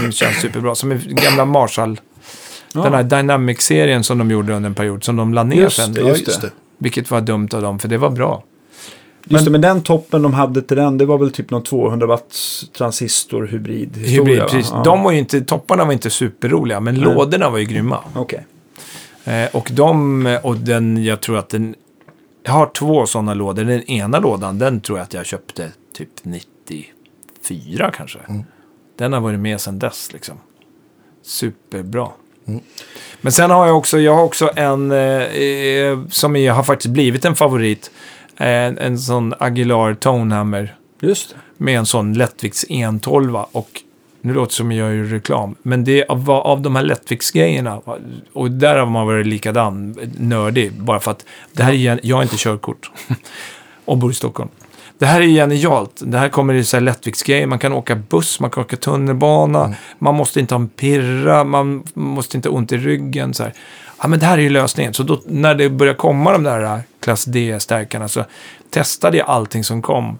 som känns superbra. Som är gamla Marshall. Ja. Den här Dynamic-serien som de gjorde under en period. Som de la ner Just sen. det, just det. Vilket var dumt av dem, för det var bra. Just det, men den toppen de hade till den, det var väl typ någon 200 watts transistor hybrid Hybrid, precis. Ja. De var ju inte, topparna var inte superroliga, men lådorna var ju grymma. Okej. Eh, och de, och den, jag tror att den, jag har två sådana lådor. Den ena lådan, den tror jag att jag köpte typ 94 kanske. Den har varit med sedan dess liksom. Superbra. Men sen har jag också, jag har också en eh, eh, som är, har faktiskt blivit en favorit. Eh, en sån Aguilar Tonehammer Just det. med en sån lättvikts 112 och nu låter det som jag gör reklam, men det är av, av de här lättviktsgrejerna, och där har man varit likadan nördig, bara för att det här är, jag har inte körkort och bor i Stockholm. Det här är genialt. Det här kommer i så här lättviktsgrejer. Man kan åka buss, man kan åka tunnelbana. Man måste inte ha en pirra, man måste inte ha ont i ryggen. Så här. Ja, men det här är ju lösningen. Så då, när det börjar komma de där äh, klass D-stärkarna så testade jag allting som kom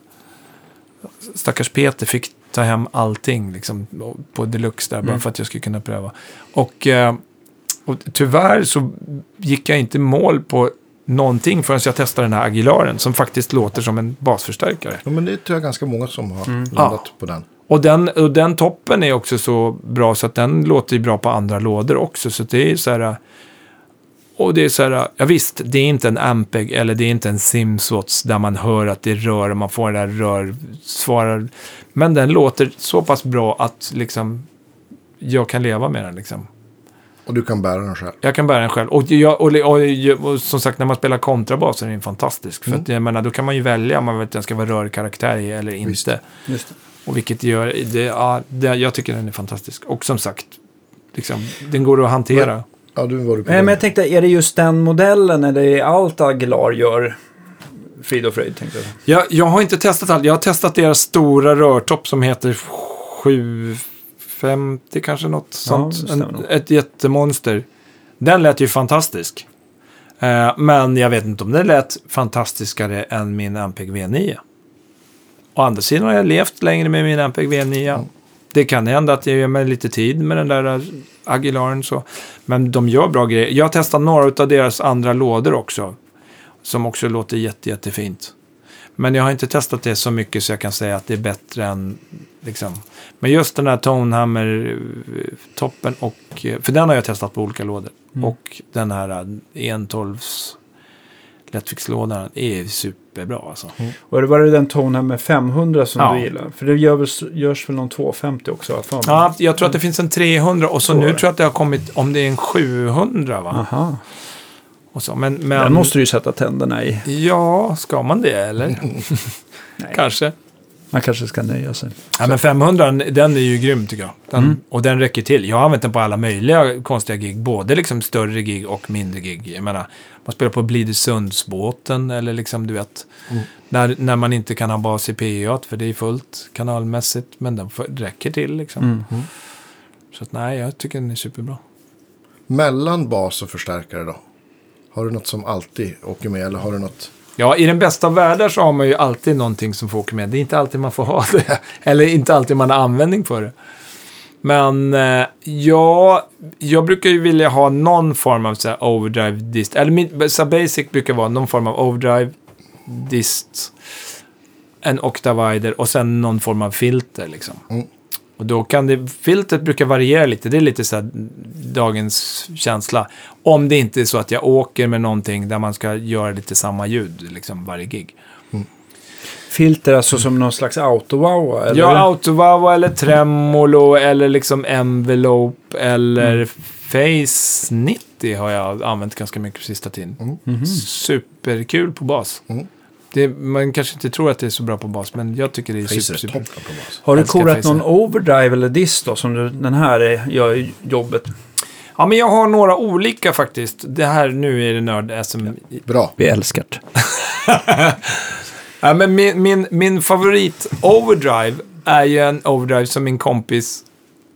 stackars Peter fick ta hem allting liksom, på deluxe där, bara för att jag skulle kunna pröva. Och, eh, och tyvärr så gick jag inte mål på någonting förrän jag testade den här Aguilaren, som faktiskt låter som en basförstärkare. Ja, men det tror jag ganska många som har landat Ja. på den. Och den, och den toppen är också så bra så att den låter ju bra på andra lådor också. Så det är så här... Och det är så här, ja visst, det är inte en Ampeg eller det är inte en Simswats där man hör att det rör och man får det där rör, svarar. Men den låter så pass bra att liksom jag kan leva med den liksom. Och du kan bära den själv. Jag kan bära den själv. Och, jag, och, och, och, och som sagt, när man spelar kontrabas är den fantastisk. För att jag menar, då kan man ju välja om man vet att den ska vara rörkaraktär i eller inte. Visst. Just det. Och vilket gör, det, ja, det, jag tycker den är fantastisk. Och som sagt, liksom, den går att hantera. Ja, du var du på Nej, men jag tänkte, är det just den modellen eller är allt Aguilar gör frid och fröjd? Tänkte jag. Jag, jag har inte testat allt. Jag har testat deras stora rörtopp som heter 750 kanske något sånt. det en, nog. ett jättemonster. Den lät ju fantastisk. Eh, men jag vet inte om den lät fantastiskare än min Ampeg V9. Å andra sidan har jag levt längre med min Ampeg V9. Det kan hända att jag ger mig lite tid med den där eh, Aguilaren så. Men de gör bra grejer. Jag har testat några av deras andra lådor också. Som också låter jätte, jättefint. Men jag har inte testat det så mycket så jag kan säga att det är bättre än... Liksom. Men just den här Tonehammer-toppen och... eh, För den har jag testat på olika lådor. Och den här eh, 112s lättfixlådan är superbra alltså. Och det var det den tonen med 500 som Ja. du gillar? För det gör väl, görs väl någon 250 också? för. Ja, jag tror att det finns en 300 och så nu tror jag att det har kommit, om det är en 700 va? Aha. Och så, men, men, Den måste du ju sätta tänderna i. Ja, ska man det eller? Kanske. Man kanske ska nöja sig. Ja, men 500 den är ju grym tycker jag. Den, Och den räcker till. Jag har använt den på alla möjliga konstiga gig. Både liksom större gig och mindre gig. Jag menar, man spelar på Blidösundsbåten eller liksom du vet. När, när man inte kan ha bas i PA för det är fullt kanalmässigt. Men den räcker till liksom. Så att, nej, jag tycker den är superbra. Mellan bas och förstärkare då? Har du något som alltid åker med eller har du något? Ja, i den bästa av världar så har man ju alltid någonting som får åka med. Det är inte alltid man får ha det. Eller inte alltid man har användning för det. Men eh, ja, jag brukar ju vilja ha någon form av så här, overdrive dist. Eller min, så basic brukar vara någon form av overdrive dist. En octavider och sen någon form av filter liksom. Mm. Och då kan det, filtret brukar variera lite. Det är lite så dagens känsla. Om det inte är så att jag åker med någonting där man ska göra lite samma ljud liksom varje gig. Filter alltså som någon slags auto-wow? Eller? Ja, autovawa eller tremolo eller liksom envelope eller face 90 har jag använt ganska mycket på sista tiden. Superkul på bas. Mm. Det, man kanske inte tror att det är så bra på bas, men jag tycker det är Facer super, super. på bas. Har du korat någon overdrive eller dist då? Som du, den här är, gör jobbet. Ja, men jag har några olika faktiskt. Det här, nu är det nörd SM. Bra. Vi älskar det. Ja, men min, min, min favorit overdrive är ju en overdrive som min kompis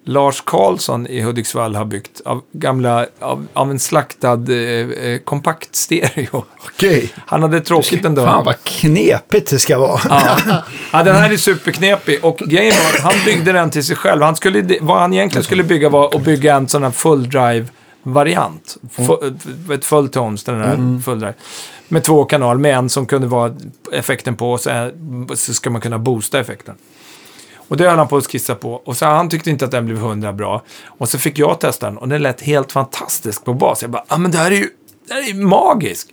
Lars Karlsson i Hudiksvall har byggt av, gamla, av, av en slaktad eh, eh, kompakt stereo. Okej. Han hade tråkigt en dag. Fan vad knepigt det ska vara. Ja. ja, den här är superknepig. Och grejen var att han byggde den till sig själv. Han skulle, vad han egentligen skulle bygga var att bygga en sån här full drive-variant. Fu- Ett fulltones, den här full drive. Med två kanal, med en som kunde vara effekten på och så, så ska man kunna boosta effekten. Och det höll han på att skissa på. Och så han tyckte inte att den blev hundra bra. Och så fick jag testa den och den lät helt fantastisk på bas. Jag bara, ja ah, men det här är ju det här är magisk.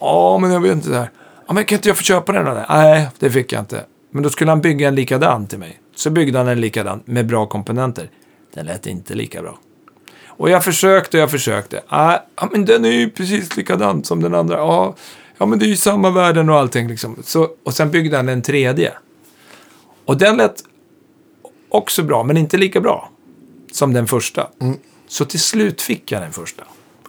Ja, men jag vet inte det här. Ja, men kan inte jag få köpa den? Eller? Nej, det fick jag inte. Men då skulle han bygga en likadan till mig. Så byggde han en likadan med bra komponenter. Den lät inte lika bra. Och jag försökte och jag försökte. Ja, ja, men den är ju precis likadan som den andra. Ja, ja men det är ju samma värden och allting liksom. Så, och sen byggde han en tredje. Och den lät också bra, men inte lika bra som den första. Så till slut fick jag den första.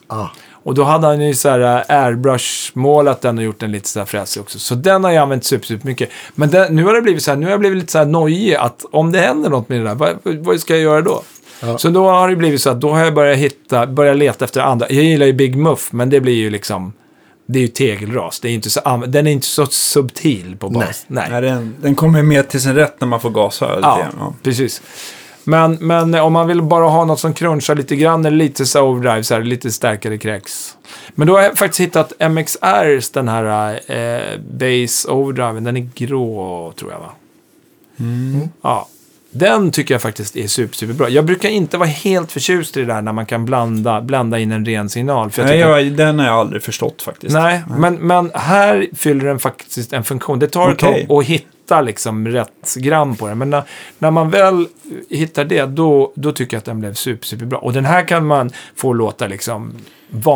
Ah. Och då hade han ju så här äh, airbrush-målat den och gjort den lite så här fräsig också. Så den har jag använt super, super mycket. Men den, nu har det blivit så här, nu har jag blivit lite så här nojig att om det händer något med det där, vad, vad ska jag göra då? Ja. Så då har det blivit så att då har jag börjat hitta, börjat leta efter andra. Jag gillar ju Big Muff, men det blir ju liksom, det är ju tegelras. Det är inte så, den är inte så subtil på bas. Nej. Nej, den, den kommer med till sin rätt när man får gasa lite Ja. Ja. precis. Men, men om man vill bara ha något som crunchar lite grann eller lite så overdrive, så här, lite starkare kräks. Men då har jag faktiskt hittat MXRs, den här eh, Base Overdriven. Den är grå, tror jag va? Ja. Den tycker jag faktiskt är super, superbra. Jag brukar inte vara helt förtjust i det där när man kan blanda, blanda in en ren signal. För jag Nej, att- jag, den har jag aldrig förstått faktiskt. Nej, Men, men här fyller den faktiskt en funktion. Det tar ett Okej. tag att hitta liksom rätt gram på den. Men när, när man väl hittar det, då, då tycker jag att den blev super, superbra. Och den här kan man få låta liksom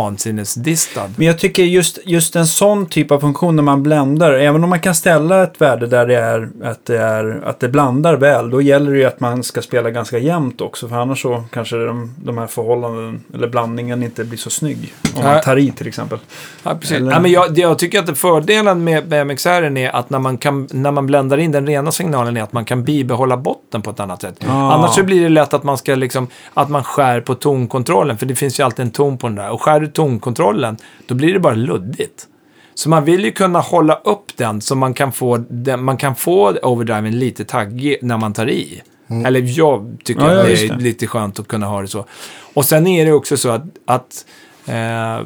vansinnesdistad. Men jag tycker just, just en sån typ av funktion när man bländar, även om man kan ställa ett värde där det är att det, är, att det blandar väl, då gäller det ju att man ska spela ganska jämnt också, för annars så kanske de, de här förhållanden, eller blandningen inte blir så snygg. Om man tar i till exempel. Ja, precis. Eller- Ja, men jag, jag tycker att fördelen med BMXR är att när man, kan, när man bländar in den rena signalen är att man kan bibehålla botten på ett annat sätt. Ah. Annars så blir det lätt att man ska liksom, att man skär på tonkontrollen, för det finns ju alltid en ton på den där. Och skär du tonkontrollen, då blir det bara luddigt. Så man vill ju kunna hålla upp den så man kan få, den, man kan få overdriven lite taggig när man tar i. Eller jag tycker Ja, att det är det. lite skönt att kunna ha det så. Och sen är det också så att, att eh,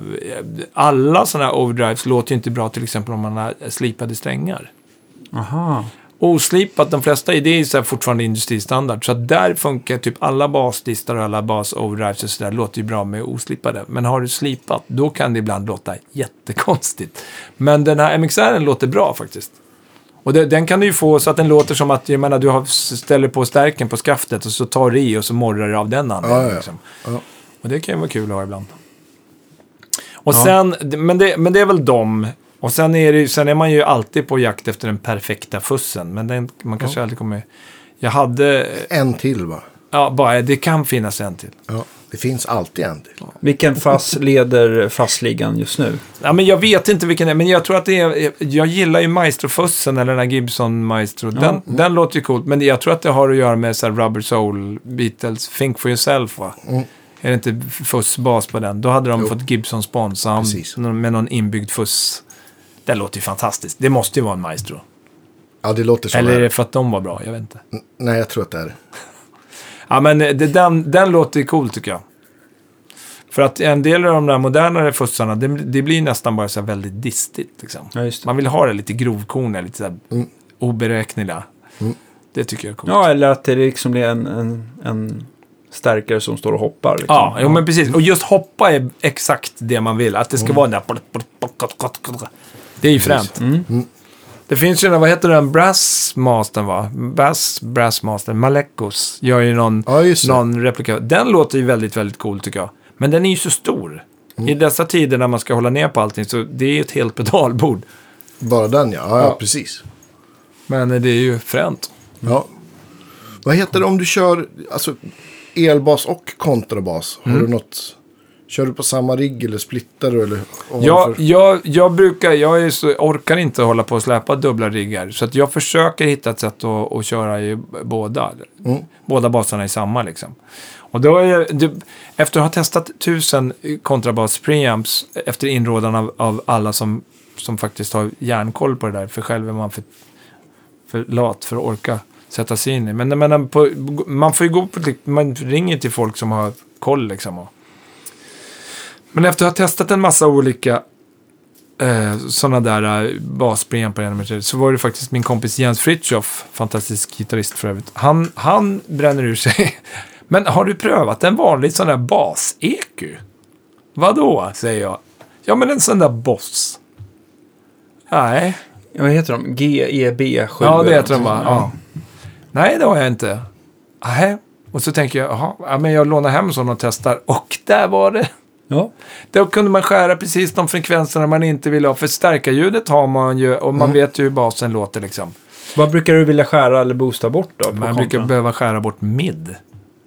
alla sådana här overdrives låter ju inte bra till exempel om man har slipade strängar. Aha. Oslipat, de flesta är det är så fortfarande industristandard. Så där funkar typ alla baslistor och alla bas-overdrives och sådär låter ju bra med oslipade. Men har du slipat, då kan det ibland låta jättekonstigt. Men den här MXR låter bra faktiskt. Och det, den kan du ju få så att den låter som att, jag menar, du har, ställer på stärken på skaftet och så tar du i och så morrar det av den anledningen. Ja, ja. Liksom. Ja. Och det kan ju vara kul att ha ibland. Och sen, men det, men det är väl dem. Och sen är, det, sen är man ju alltid på jakt efter den perfekta fussen. Men den, man kanske aldrig kommer... Jag hade... En till va? Ja, bara, det kan finnas en till. Ja. Det finns alltid en till. Vilken fass leder fassligan just nu? Ja, men jag vet inte vilken det är, men jag tror att det är... Jag gillar ju Maestro-fussen, eller den här Gibson Maestro. Den, den låter ju coolt, men jag tror att det har att göra med så här Rubber Soul, Beatles, Think for yourself va? Mm. Är det inte fussbas på den? Då hade de Jo. fått Gibson Precis. med någon inbyggd fuss. Det låter ju fantastiskt. Det måste ju vara en Maestro. Ja, det låter så. Eller är det för att de var bra? Jag vet inte. N- Nej, jag tror att det är. Ja, men det, den, den låter cool tycker jag. För att en del av de där modernare fussarna, det, det blir nästan bara så här väldigt distigt. Liksom. Ja, just det. Man vill ha det lite grovkorniga, lite så här Mm. oberäkneliga. Mm. Det tycker jag är coolt. Ja, eller att det liksom blir en, en, en stärkare som står och hoppar. Liksom. Ja, jo, men precis. Och just hoppa är exakt det man vill. Att det ska vara den där... Det är ju fränt. Mm. Det finns ju, den- vad heter den, Brassmastern va? Bass, Brassmaster, Malekos, gör ju någon, Ja, någon replika. Den låter ju väldigt, väldigt cool tycker jag. Men den är ju så stor. Mm. I dessa tider när man ska hålla ner på allting så det är ju ett helt pedalbord. Bara den ja. Ja, ja. Ja. precis. Men det är ju fränt. Ja. Vad heter det om du kör alltså, elbas och kontrabas? Har Mm. du något? Kör du på samma rigg eller splittar du? Eller, du Jag, jag, brukar, jag är så, orkar inte hålla på och släpa dubbla riggar. Så att jag försöker hitta ett sätt att, att köra i båda. Mm. Båda basarna i samma liksom. Och då är jag, efter att ha testat tusen kontrabas preamps efter inrådan av, av alla som, som faktiskt har järnkoll på det där. För själv är man för, för lat för att orka sätta sig in i. Men, men på, man får ju gå på, man ringer till folk som har koll liksom. Och, men efter att ha testat en massa olika eh, sådana där eh, baspreamp på en så var det faktiskt min kompis Jens Fritjof, fantastisk gitarrist för övrigt. Han, han bränner ur sig. Men har du prövat en vanlig sån där bas-EQ? Vadå, säger jag. Ja, men en sån där Boss. Nej. Ja, Vad heter de? GEB7? Ja, det heter de va? Ja. Nej, det har jag inte. Nej. Och så tänker jag, jaha, ja, men jag lånar hem en sån och testar. Och där var det. Ja. Då kunde man skära precis de frekvenserna man inte vill ha. För stärkarljudet har man ju och man vet ju hur basen låter liksom. Vad brukar du vilja skära eller boosta bort då? Man kontra? brukar behöva skära bort mid.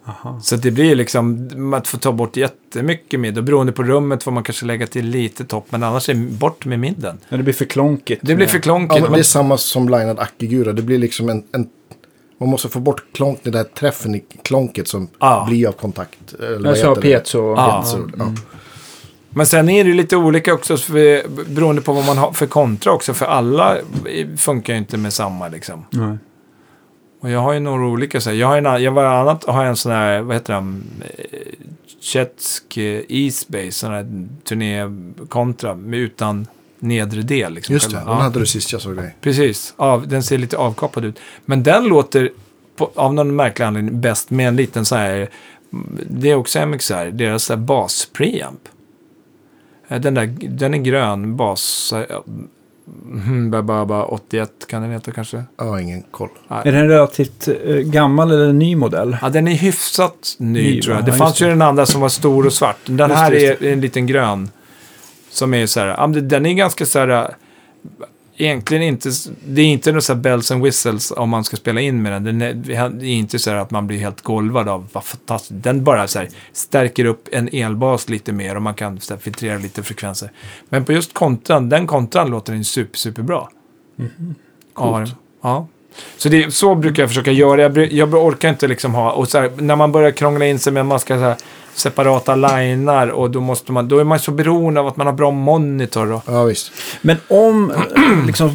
Aha. Så det blir liksom, man får ta bort jättemycket mid. Och beroende på rummet får man kanske lägga till lite topp. Men annars är bort med midden. Ja, det blir för klonkigt. Det blir för Ja, klonkigt. men- det är samma som linad Akigura. Det blir liksom en, en... Man måste få bort klonk, den där träffen i klonket som Ja. blir av kontakt. Eller vad Jag sa piezo. Ja. Piezo, ja. Men sen är det lite olika också för, beroende på vad man har för kontra också. För alla funkar ju inte med samma liksom. Nej. Och jag har ju några olika så här. Jag har en, jag var annat har en sån här, vad heter den? Eh, Chetsk eh, E-Space, sån här turnékontra med utan nedre del. Liksom, Just det, själva. den ja, hade du sist jag såg dig. Precis, av, den ser lite avkapad ut. Men den låter på, av någon märklig anledning bäst med en liten så här, det är också MXR, deras så här bas-preamp. Eh, Den, där, den är grön bas, eh, hmm, Bababa 81 kan den heta kanske. Jag har ingen koll. Är det en relativt eh, gammal eller ny modell? Ja, den är hyfsat ny, Ny, tror jag. Det Ja, fanns ju det. den andra som var stor och svart. Den Just här just är en liten grön. Som är så här, den är ganska så här, äh, egentligen inte, det är inte några så här bells and whistles om man ska spela in med den. Den är, det är inte så här att man blir helt golvad av vad fantastiskt. Den bara så här stärker upp en elbas lite mer och man kan så här, filtrera lite frekvenser. Men på just kontran, den kontran låter den super, superbra. Ja, ja. Så, det, så brukar jag försöka göra. Jag, jag orkar inte liksom ha... Och så här, när man börjar krångla in sig med att man ska så här, separata linar och då, måste man, då är man så beroende av att man har bra monitor. Och, Ja, visst. Men om, liksom,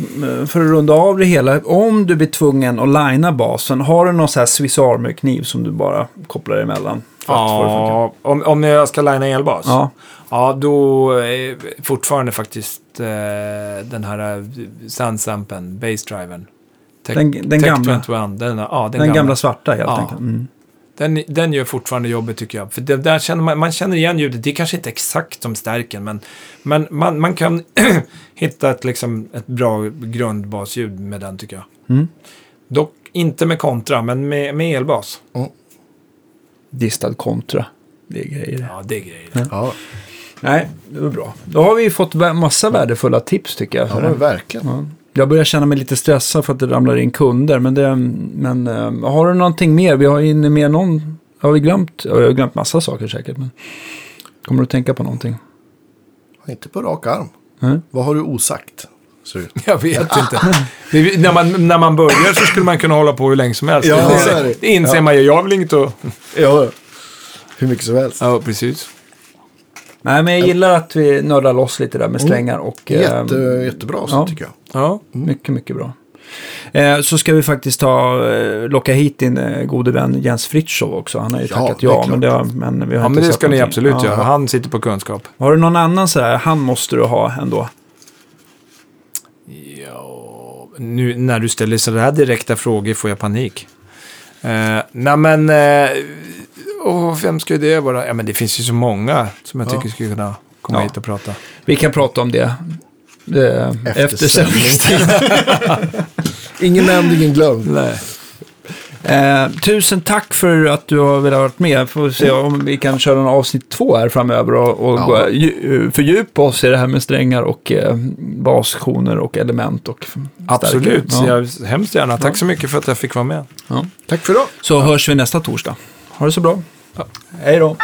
för att runda av det hela, om du blir tvungen att linea basen, har du någon så här Swiss Army-kniv som du bara kopplar emellan? Ja, om, om jag ska linea elbas? Ja. Ja, då är fortfarande faktiskt eh, den här eh, Sandsampen, bassdriven. Tech, Den- den Tech gamla. 21, den, ja, den, Den, gamla. gamla. svarta helt Ja. enkelt. Mm. Den, den gör fortfarande jobbet tycker jag. För det, där känner man, man känner igen ljudet. Det är kanske inte exakt som stärken, men, men man, man kan hitta ett, liksom, ett bra grundbasljud med den tycker jag. Mm. Dock inte med kontra, men med, med elbas. Distad kontra. Det är grejer. Ja, det är grejer. Ja, Nej, det var bra. Då har vi fått massa värdefulla tips tycker jag. ja verkligen. Ja. Jag börjar känna mig lite stressad för att det ramlar in kunder. Men, det, men eh, har du någonting mer? Vi har inne med någon... Har vi glömt? Ja, Jag har glömt massa saker säkert. Men kommer du att tänka på någonting? Inte på rak arm. Mm. Vad har du osagt? Ut. Jag vet inte. Det, när, man, när man börjar så skulle man kunna hålla på hur länge som helst. Ja, det, det. det inser Ja. man ju. Jag vill inte att... Ja, hur mycket som helst. Ja, precis. Nej, men jag gillar att vi nördar loss lite där med strängar. Och, eh, Jätte, jättebra så ja. tycker jag. Ja. Mycket, mycket bra. Eh, så ska vi faktiskt ta, eh, locka hit din eh, gode vän Jens Fritiof också. Han har ju Ja, tackat ja, men, det har, men vi har ja, inte men det ska ni någonting. absolut Ja. göra. Han sitter på kunskap. Har du någon annan sådär, han måste du ha ändå? Ja, nu när du ställer sådär direkta frågor får jag panik. Eh, nej men, eh, åh, vem ska det vara? Ja men det finns ju så många som jag Ja. tycker skulle kunna komma Ja. hit och prata. Vi kan prata om det. det Efter efter sändningstid. Ingen nämnd, ingen glömd. Nej. Eh, tusen tack för att du har velat vara med. Får se om vi kan köra en avsnitt två här framöver och, och Ja. ju, fördjupa oss i det här med strängar och eh, baskoner och element. Och. Absolut, Ja. jag, hemskt gärna. Tack så mycket för att jag fick vara med. Ja. Tack för idag. Så hörs vi nästa torsdag. Ha det så bra. Ja. Hej då.